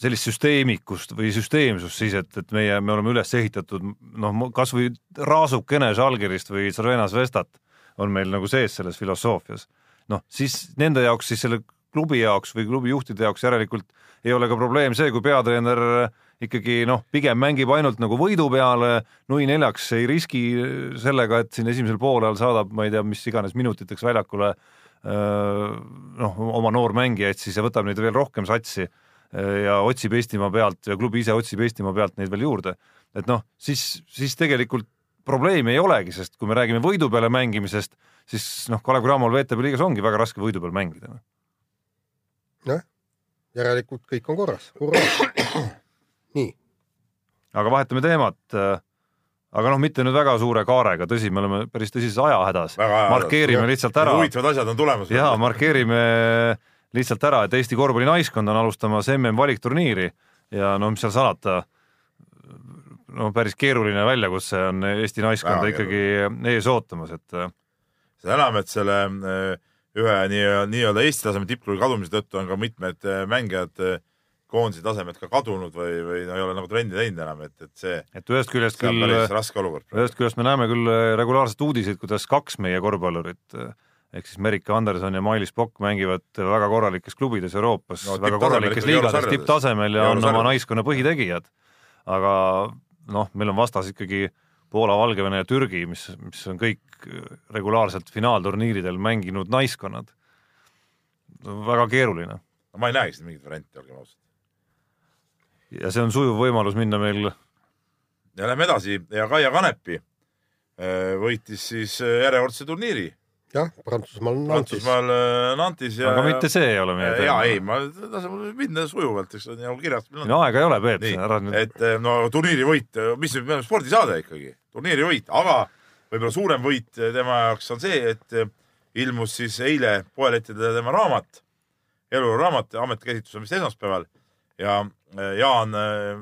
sellist süsteemikust või süsteemsust siis, et, et meie, me oleme üles ehitatud noh, kasvõi raasukene Žalgirist või Crvena Zvestat on meil nagu sees selles filosoofias. noh, siis nende jaoks siis selle klubi jaoks või klubi juhtide jaoks järelikult ei ole ka probleem see, kui peatreener ikkagi noh, pigem mängib ainult nagu võidu peale, nui neljaks ei riski sellega, et siin esimesel poolajal saadab, ma ei tea, mis iganes minutiteks väljakule öö, noh, oma noormängijaid siis võtab neid veel rohkem satsi öö, ja otsib Eestimaa pealt ja klubi ise otsib Eestimaa pealt neid veel juurde. et noh, siis, siis tegelikult probleemi ei olegi, sest kui me räägime võidu peale mängimisest, siis noh, Kalev Cramol VTB liigas ongi väga raske võidu peal mängida.
noh, järelikult kõik on korras, hurraa. nii,
aga vahetame teemat. aga noh, mitte nüüd väga suure kaarega, tõsi, me oleme päris tõsises ajahädas. Markeerime
jah.
lihtsalt ära
huvitavad asjad on tulemas.
ja markeerime lihtsalt ära, et Eesti korvpallinaiskond on alustamas MM valikturniiri ja no mis seal salata, no päris keeruline väljakutse on Eesti naiskonda
Väga
ikkagi ees ootamas, et äh,
seda enam, et selle äh, ühe nii- nii-öelda Eesti taseme tippklubi kadumise tõttu on ka mitmed äh, mängijad äh, koondise tasemelt ka kadunud või, või no ei ole nagu trendi teinud enam, et, et see,
et ühest küljest küll
päris raske olukord.
ühest küljest me näeme küll äh, regulaarselt uudiseid, kuidas kaks meie korvpallurit äh, ehk siis Merike Anderson ja Mailis Pokk mängivad väga korralikes klubides Euroopas
No
väga korralikes liigades, tipptasemel ja on oma naiskonna põhitegijad. aga noh, meil on vastas ikkagi Poola, Valgevene ja Türgi, mis, mis on kõik äh, regulaarselt finaalturniiridel mänginud naiskonnad. väga keeruline
ma ei näegi siin mingit varianti, olgem ausad.
Ja see on sujuv võimalus minna meil
ja lähme edasi ja Kaia Kanepi äh, võitis siis äh, järjekordse turniiri
jah, Prantsusmaal Nantis.
Prantsusmaal äh, Nantis ja.
aga mitte see ei ole meie
ja ei,
teema.
ma lasen mul minna sujuvalt, eks nagu kirjas
no aega ei ole, Peep, ära, nüüd,
et no turniiri võit, mis nüüd, me oleme spordisaade ikkagi, turniiri võit, aga võib-olla suurem võit tema jaoks on see, et ilmus siis eile poelettidele tema raamat, eluraamat, ametikäsitlus on vist esmaspäeval ja eh, Jaan,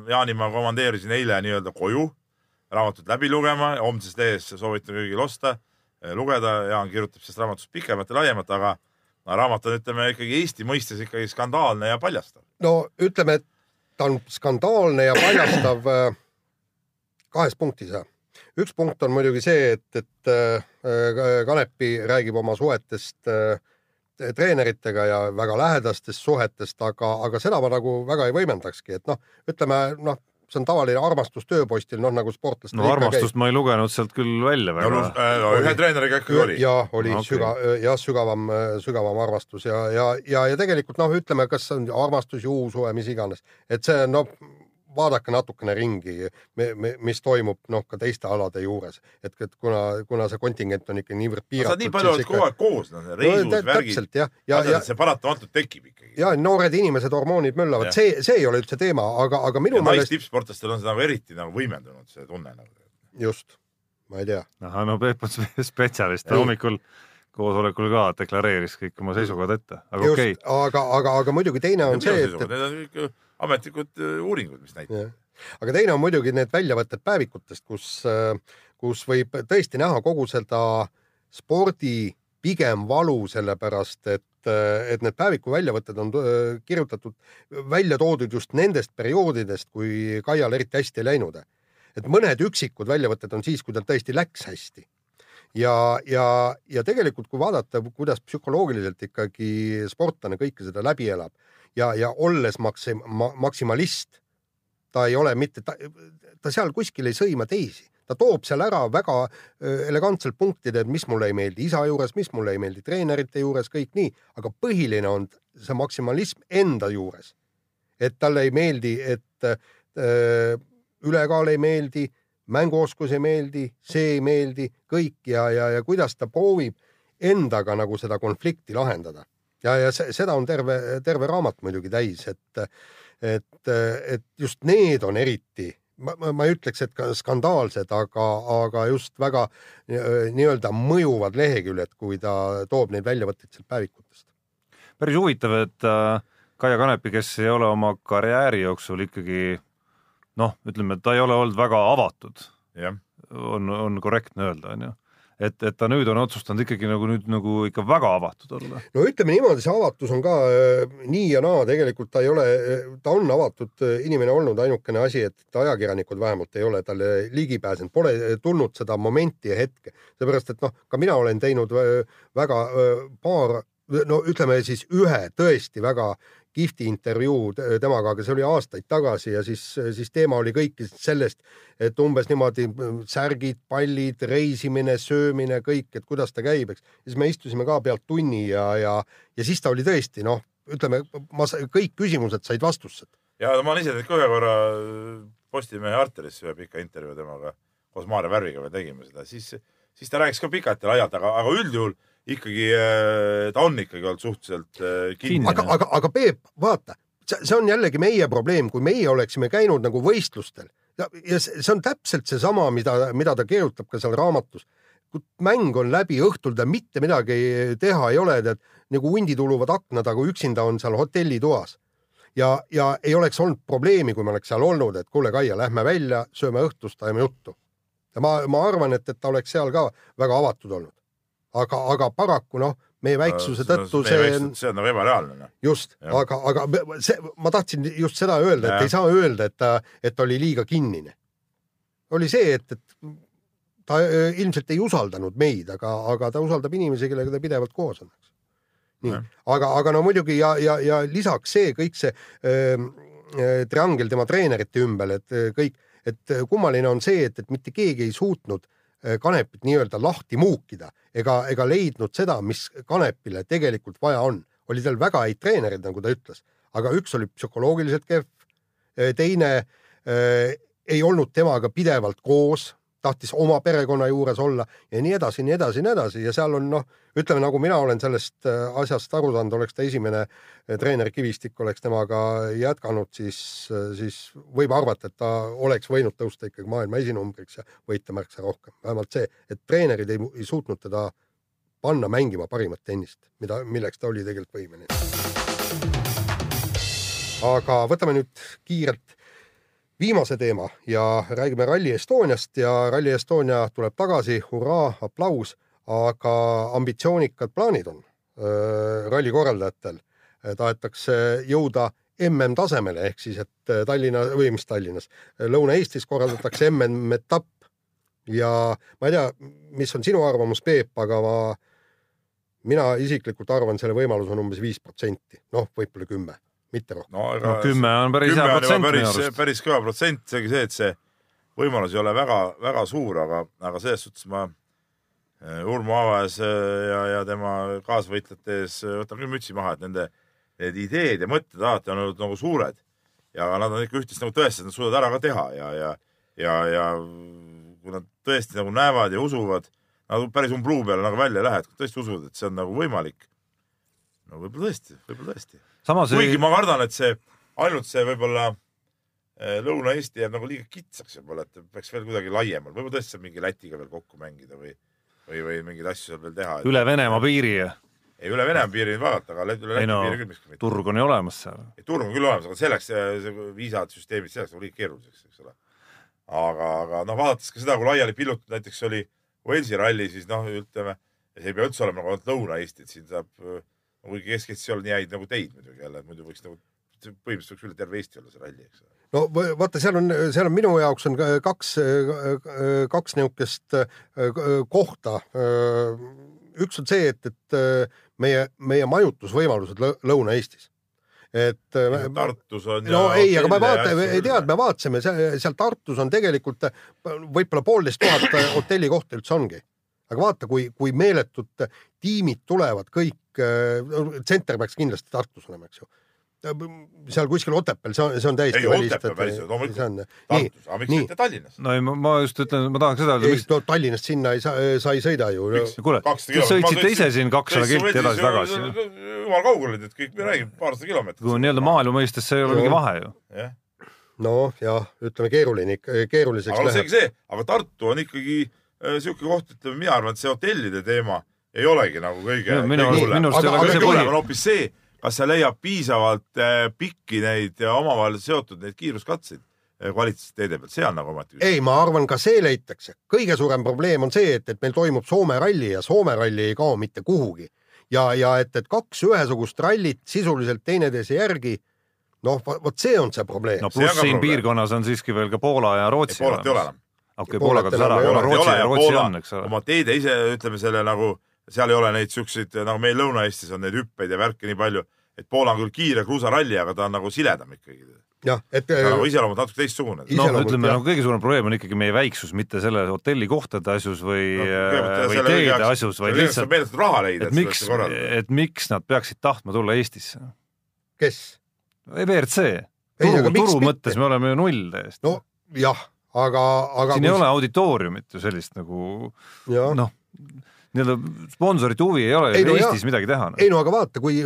Jaanimaa komandeerisin eile nii-öelda koju raamatut läbi lugema, homses lehes soovitan kõigil osta, lugeda, Jaan kirjutab sellest raamatust pikemat ja laiemat, aga raamat on, ütleme ikkagi Eesti mõistes ikkagi skandaalne ja paljastav.
no ütleme, et ta on skandaalne ja paljastav äh, kahes punktis. üks punkt on muidugi see, et, et äh, Kanepi räägib oma suhetest äh, treeneritega ja väga lähedastest suhetest, aga, aga seda ma nagu väga ei võimendakski, et noh, ütleme noh, see on tavaline armastus tööpostil, noh nagu sportlastel
no armastust ma ei lugenud sealt küll välja
no,
väga.
äh, no, ühe treeneriga ikkagi oli.
ja oli
Okei.
okay. süga-, jah, sügavam, sügavam armastus ja, ja, ja, ja tegelikult noh, ütleme, kas see on armastus, juhusuhe, mis iganes, et see noh, vaadake natukene ringi, mis toimub noh, ka teiste alade juures, et, et kuna, kuna see kontingent on ikka niivõrd
sa
piiratud.
nii palju oled kogu aeg koos, noh, reisus, värgid,
täpselt jah, ja, ja,
see paratamatult tekib ikkagi.
ja noored inimesed, hormoonid möllavad, see, see ei ole üldse teema, aga, aga minu
ja
meelest
naistippsportlastel on see nagu eriti nagu võimendunud, see tunne nagu.
just, ma ei tea,
ahah, no Peep on spe- spetsialist, ta
Ei.
hommikul koosolekul ka deklareeris kõik oma seisukohad ette, aga okei okay.,
aga, aga, aga muidugi teine on see, et,
ikka ametlikud äh, uuringud, mis näitavad.
aga teine on muidugi need väljavõtted päevikutest, kus, kus võib tõesti näha kogu seda spordi pigem valu, sellepärast et, et need päeviku väljavõtted on äh, kirjutatud, välja toodud just nendest perioodidest, kui Kaial eriti hästi ei läinud. et mõned üksikud väljavõtted on siis, kui tal tõesti läks hästi ja, ja, ja tegelikult, kui vaadata, kuidas psühholoogiliselt ikkagi sportlane kõike seda läbi elab ja, ja olles maksim-, ma, maksimalist, ta ei ole mitte, ta, seal kuskil ei sõima teisi, ta toob seal ära väga elegantselt punktid, et mis mulle ei meeldi isa juures, mis mulle ei meeldi treenerite juures, kõik nii, aga põhiline on see maksimalism enda juures. et talle ei meeldi, et öö, ülekaal ei meeldi, mänguoskus ei meeldi, see ei meeldi, kõik ja, ja, ja kuidas ta proovib endaga nagu seda konflikti lahendada ja, ja se- seda on terve, terve raamat muidugi täis, et, et, et just need on eriti, ma, ma ei ütleks, et ka skandaalsed, aga, aga just väga äh, nii-öelda mõjuvad leheküljed, kui ta toob neid väljavõtteid sealt päevikutest.
päris huvitav, et äh, Kaia Kanepi, kes ei ole oma karjääri jooksul ikkagi noh, ütleme, et ta ei ole olnud väga avatud,
jah,
on, on korrektne öelda, onju. et, et ta nüüd on otsustanud ikkagi nagu nüüd nagu ikka väga avatud olla.
no ütleme niimoodi, see avatus on ka äh, nii ja naa, tegelikult ta ei ole, ta on avatud äh, inimene olnud, ainukene asi, et ajakirjanikud vähemalt ei ole talle ligi pääsenud, pole tulnud seda momenti ja hetke, seepärast et noh, ka mina olen teinud äh, väga äh, paar, no ütleme siis ühe tõesti väga kihvti intervjuu te- temaga, aga see oli aastaid tagasi ja siis, siis teema oli kõik sellest, et umbes niimoodi mm, särgid, pallid, reisimine, söömine, kõik, et kuidas ta käib, eks. siis me istusime ka pealt tunni ja, ja, ja siis ta oli tõesti noh, ütleme, ma, kõik küsimused said vastused.
ja ma olen ise teinud ka ühe korra Postimehe arterisse ühe pika intervjuu temaga koos Maarja Värviga me tegime seda, siis, siis ta rääkis ka pikalt ja laialt, aga, aga üldjuhul ikkagi äh, ta on ikkagi olnud suhteliselt äh, kinni
aga, aga, aga Peep, vaata, see on jällegi meie probleem, kui meie oleksime käinud nagu võistlustel ja, ja see on täpselt seesama, mida, mida ta kirjutab ka seal raamatus. kui mäng on läbi, õhtul ta mitte midagi teha ei ole, tead nagu hundid uluvad akna taga, üksinda on seal hotellitoas ja, ja ei oleks olnud probleemi, kui me oleks seal olnud, et kuule, Kaia, lähme välja, sööme õhtust, ajame juttu. ja ma, ma arvan, et, et ta oleks seal ka väga avatud olnud. aga, aga paraku noh, meie väiksuse tõttu see on
see on nagu ebareaalne noh.
just, aga, aga see, ma tahtsin just seda öelda, et
Jah.
ei saa öelda, et ta, et ta oli liiga kinnine. oli see, et, et ta öö, ilmselt ei usaldanud meid, aga, aga ta usaldab inimesi, kellega ta pidevalt koos on. nii
Jah.,
aga, aga no muidugi ja, ja, ja lisaks see kõik see öö, öö, triangel tema treenerite ümber, et kõik, et kummaline on see, et, et mitte keegi ei suutnud Kanepit nii-öelda lahti muukida ega, ega leidnud seda, mis Kanepile tegelikult vaja on. oli tal väga häid treenereid, nagu ta ütles, aga üks oli psühholoogiliselt kehv, teine öö, ei olnud temaga pidevalt koos, tahtis oma perekonna juures olla ja nii edasi, nii edasi, nii edasi ja seal on noh, ütleme nagu mina olen sellest äh, asjast aru saanud, oleks ta esimene äh, treener Kivistik oleks temaga jätkanud, siis, siis võib arvata, et ta oleks võinud tõusta ikkagi maailma esinumbriks ja võita märksa rohkem. vähemalt see, et treenerid ei, ei suutnud teda panna mängima parimat tennist, mida, milleks ta oli tegelikult võimeline. aga võtame nüüd kiirelt viimase teema ja räägime Rally Estoniast ja Rally Estonia tuleb tagasi, hurraa, aplaus, aga ambitsioonikad plaanid on äh, ralli korraldajatel. tahetakse jõuda MM-tasemele ehk siis, et Tallinna või mis Tallinnas, Lõuna-Eestis korraldatakse MM-etapp ja ma ei tea, mis on sinu arvamus, Peep, aga ma, mina isiklikult arvan, selle võimalus on umbes viis protsenti, noh, võib-olla kümme mitte rohkem.
no,
no kümme on päris hea protsent minu
päris,
arust.
päris kõva protsent, seegi see, et see võimalus ei ole väga-väga suur, aga, aga selles suhtes ma eh, Urmo Aavajas ja, ja tema kaasvõitlejate ees võtan küll mütsi maha, et nende need ideed ja mõtted alati on olnud nagu suured ja nad on ikka üht-teist nagu tõestanud, nad suudavad ära ka teha ja, ja, ja, ja kui nad tõesti nagu näevad ja usuvad, nad päris umbluu peale nagu välja ei lähe, et kui tõesti usuvad, et see on nagu võimalik. no võib-olla tõesti, võib-olla tõesti
samas
kuigi
ei,
ma kardan, et see ainult see võib-olla eh, Lõuna-Eesti jääb nagu liiga kitsaks võib-olla, et peaks veel kuidagi laiemalt, võib-olla tõesti saab mingi Lätiga veel kokku mängida või, või, või mingeid asju seal veel teha.
üle Venemaa piiri
ei, üle Venemaa piiri vaadata, aga üle Läti
no
piiri küll miski mitte.
turg on ju olemas seal.
turg on küll olemas, aga selleks see, see viisad, süsteemid, selleks on liiga keeruliseks, eks ole. aga, aga noh, vaadates ka seda, kui laiali pillutud näiteks oli Walesi ralli, siis noh, ütleme, see ei pea üldse olema nagu ainult Lõuna-Eesti, et siin saab kuigi Kesk-Eestis ei ole nii häid nagu teid muidugi jälle, muidu võiks nagu põhimõtteliselt võiks üle terve Eesti olla see ralli, eks ole.
no vaata, seal on, seal on minu jaoks on ka- kaks, kaks niisugust äh, kohta. üks on see, et, et äh, meie, meie majutusvõimalused Lõ- Lõuna-Eestis. et äh,
Tartus on.
no ei, aga me vaatame, ei tea, et me vaatasime seal, seal Tartus on tegelikult võib-olla poolteist tuhat hotellikohta üldse ongi. Aga vaata, kui, kui meeletud tiimid tulevad kõik, tsenter peaks kindlasti Tartus olema, eks ju seal kuskil Otepääl, see on, see on täiesti
Ei, Otepää päris, loomulikult.
see on, nii,
Tartus, aga miks
nii.
mitte Tallinnas?
no ei, ma, just ütlen, ma tahaks seda öelda,
ei
miks,
no Tallinnast sinna ei saa, sa ei sõida ju.
kuule, te sõitsite ise siin kakssada kilti edasi-tagasi.
jumal kaugel olid, et kõik, me räägime paarsada kilomeetrit.
kui nii-öelda maailma mõistes see ei ole mingi vahe ju.
jah,
noh, jah, ütleme keeruline ikka, keeruliseks
aga no
läheb
seegi. see, aga Tartu on ikkagi äh, siuke koht, ütleme, mina arvan, et see hotellide teema ei olegi nagu kõige.
arust ei
Aga-
see
kõige hullem on. hoopis see, kas sa leiad piisavalt äh, pikki neid äh, omavahel seotud neid kiiruskatseid äh, kvaliteetsteede pealt, see on nagu ometi
ei, ma arvan, ka see leitakse. kõige suurem probleem on see, et, et meil toimub Soome ralli ja Soome ralli ei kao mitte kuhugi. ja, ja et, et kaks ühesugust rallit sisuliselt teineteise järgi, noh, vot see on see probleem
no.
See
pluss siin
probleem.
piirkonnas on siiski veel ka Poola ja Rootsi.
Poolat ei ole enam.
okei,
Poolat
Poola kadus
enam
ära, Rootsi, Rootsi
Poola
on, eks ole.
oma teede ise, ütleme selle nagu, seal ei ole neid siukseid, nagu meil Lõuna-Eestis on neid hüppeid ja värke nii palju, et Poola on küll kiire kruusaralli, aga ta on nagu siledam ikkagi.
jah, et
ta on nagu iseloomult natuke teistsugune.
No ütleme nagu kõige suurem probleem on ikkagi meie väiksus, mitte selle hotellikohtade asjus või
No,,
või teede asjus, vaid lihtsalt,
meeletult raha leida,
et miks, et miks nad peaksid tahtma tulla Eestisse?
kes?
WRC,
Ei, aga
turu,
miks
turu mõttes me oleme ju null täiesti
no jah, aga, aga
siin ei ole auditooriumit ju sellist nagu
jah
noh, nii-öelda sponsorite huvi ei ole
Ei, no
Eestis
jaa.
midagi teha no..
ei no aga vaata, kui,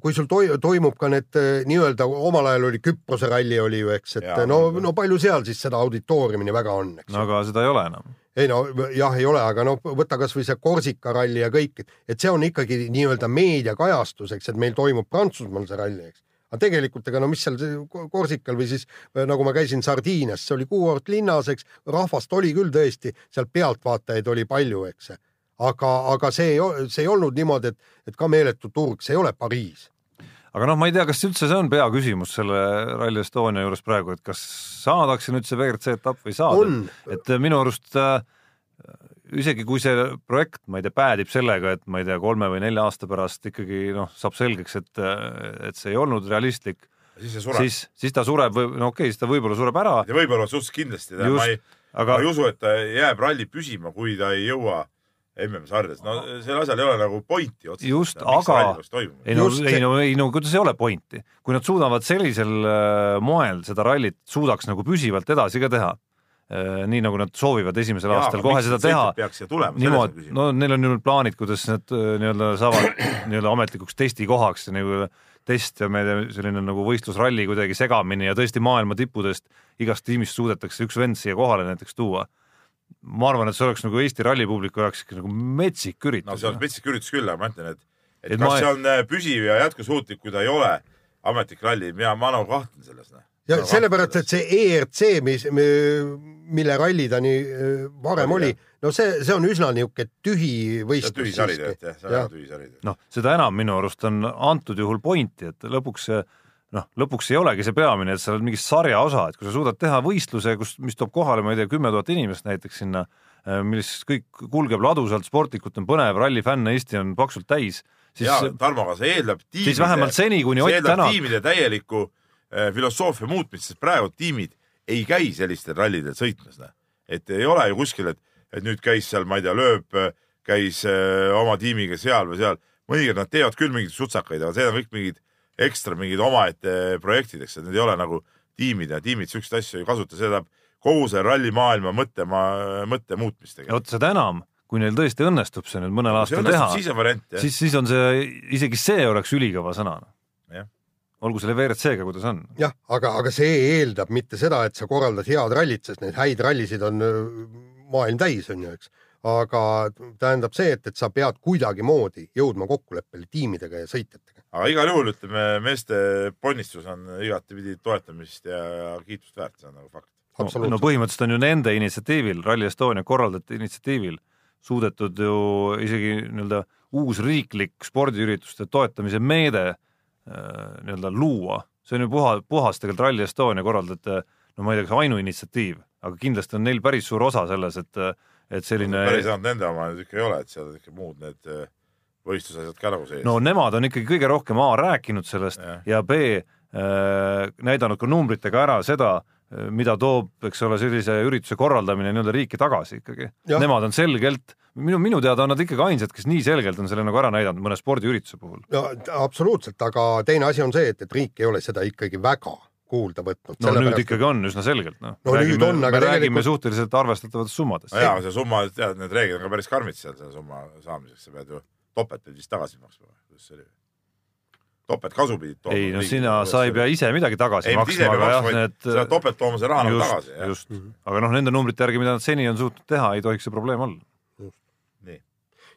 kui sul toi, toimub ka need eh, nii-öelda omal ajal oli Küprose ralli oli ju, eks, et
Jaa,
no,
no-
palju seal siis seda auditooriumini väga on, eks
no aga seda ei ole enam.
ei no jah, ei ole, aga no võta kasvõi see Korsika ralli ja kõik, et see on ikkagi nii-öelda meediakajastus, eks, et meil toimub Prantsusmaal see ralli, eks. Aga tegelikult ega no mis seal Korsikal või siis eh, nagu ma käisin Sardiinias, see oli kuuort linnas, eks, rahvast oli küll tõesti, seal pealtvaatajaid oli palju, eks. aga, aga see ei, see ei olnud niimoodi, et, et ka meeletu turg, see ei ole Pariis.
aga noh, ma ei tea, kas üldse see on peaküsimus selle Rally Estonia juures praegu, et kas saadakse nüüd see WRC etapp või ei saada et minu arust äh, isegi kui see projekt, ma ei tea, päädib sellega, et ma ei tea, kolme või nelja aasta pärast ikkagi noh, saab selgeks, et, et see ei olnud realistlik,
siis see sureb.
siis, siis ta sureb või no okei okay,, siis ta võib-olla sureb ära,
ja võib-olla suhteliselt kindlasti, ma ei,
aga
ma ei usu, et ta jääb ralli püsima, kui ta ei jõua MM-sarjas. no sellel asjal ei ole nagu pointi otseselt.
Just, aga- ei no, ei no, ei no kuidas ei ole pointi, kui nad suudavad sellisel äh, moel seda rallit suudaks nagu püsivalt edasi ka teha, nii nagu nad soovivad esimesel aastal kohe seda teha.
peaks siia tulema,
niimoodi, no neil on ju plaanid, kuidas nad äh, nii-öelda saavad nii-öelda ametlikuks testikohaks nagu test ja me selline nagu võistlusralli kuidagi segamini ja tõesti maailma tippudest igast tiimist suudetakse üks vend siia kohale näiteks tuua. ma arvan, et see oleks nagu Eesti rallipubliku jaoks ikka nagu metsik üritus.
no see oleks metsik üritus küll, aga ma ütlen, et, et, et kas ma... see on äh, püsiv ja jätkusuutlik, kui ta ei ole ametlik ralli, mina, ma nagu kahtlen selles.
Ja sellepärast, et see ERC, mis, mille ralli ta nii äh, varem oli, oli no see, see on üsna niisugune tühi võistlus.
tühi sari tegelikult jah, see on väga tühi sari.
noh, seda enam minu arust on antud juhul pointi, et lõpuks see noh, lõpuks ei olegi see peamine, et sa oled mingi sarja osa, et kui sa suudad teha võistluse, kus, mis toob kohale, ma ei tea, kümme tuhat inimest näiteks sinna, äh, milles kõik kulgeb ladusalt, sportlikult on põnev, rallifänne Eesti on paksult täis.
ja Tarmo, aga see eeldab
tiimide, siis vähemalt seni, kuni Ott Tänak.
tiimide täielikku filosoofia muutmist, sest praegu tiimid ei käi sellistel rallidel sõitmas, noh. et ei ole ju kuskil, et et nüüd käis seal, ma ei tea, lööb, käis öö, äh, oma tiimiga seal või seal. mõnikord nad teevad küll mingeid sutsakaid, aga need on kõik mingid ekstra mingid omaette projektid, eks, et need ei ole nagu tiimid ja tiimid siukseid asju ei kasuta, see tähendab kogu see rallimaailma mõtte, mõtte muutmist.
vot seda enam, kui neil tõesti õnnestub see nüüd mõnel aastal teha, siis, siis on see, isegi see oleks ülikõva sõna. Olgu selle WRC-ga, kuidas on.
jah, aga, aga see eeldab mitte seda, et sa korraldad head rallit, sest neid häid rallisid on maailm täis, on ju, eks. aga tähendab see, et, et sa pead kuidagimoodi jõudma kokkuleppele tiimidega ja sõitjatega.
aga igal juhul ütleme, meeste ponnistus on igatepidi toetamist ja, ja kiitust väärt, see on nagu fakt.
No, no põhimõtteliselt on ju nende initsiatiivil, Rally Estonia korraldajate initsiatiivil suudetud ju isegi nii-öelda uus riiklik spordiürituste toetamise meede nii-öelda luua. see on ju puha, puhas tegelikult Rally Estonia korraldajate no ma ei tea, kas ainuinitsiatiiv, aga kindlasti on neil päris suur osa selles, et, et selline.
päris ainult nende oma ikka ei ole, et seal ikka muud need äh, võistlusasjad ka nagu sees.
no nemad on ikkagi kõige rohkem A rääkinud sellest ja, ja B äh, näidanud ka numbritega ära seda, äh, mida toob, eks ole, sellise ürituse korraldamine nii-öelda riiki tagasi ikkagi. Nemad on selgelt, minu, minu teada on nad ikkagi ainsad, kes nii selgelt on selle nagu ära näidanud mõne spordiürituse puhul.
no absoluutselt, aga teine asi on see, et, et riik ei ole seda ikkagi väga kuulda võtnud.
no nüüd pärast... ikkagi on üsna selgelt, noh.
no räägime, nüüd on, aga
tegelikult... räägime suhteliselt arvestattavatest summadest.
jaa, see summa, tead, need reeglid on ka päris karmid seal selle summa saamiseks, sa pead ju topelt vist tagasi maksma kuidas see oli? Topeltkasu pidid
tooma. ei no sina, sa ei pea ise midagi tagasi ei, maksma,
aga jah, need. sa pead topelt tooma selle raha nagu tagasi.
just, mm -hmm. aga noh, nende numbrite järgi, mida nad seni on suutnud teha, ei tohiks see probleem olla.
nii,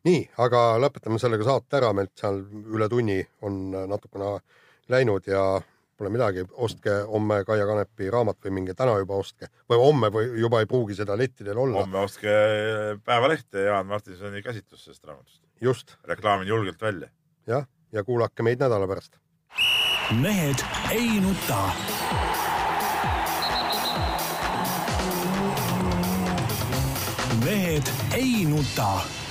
nii, aga lõpetame sellega saate ära, meilt seal üle tunni on natukene läinud ja Pole midagi, ostke homme Kaia Kanepi raamat või minge täna juba ostke või homme või juba ei pruugi seda lettidel olla.
homme ostke Päevalehte Jaan Martinsoni käsitlus sellest raamatust.
just.
reklaamin julgelt välja.
jah, ja kuulake meid nädala pärast.
mehed ei nuta. mehed ei nuta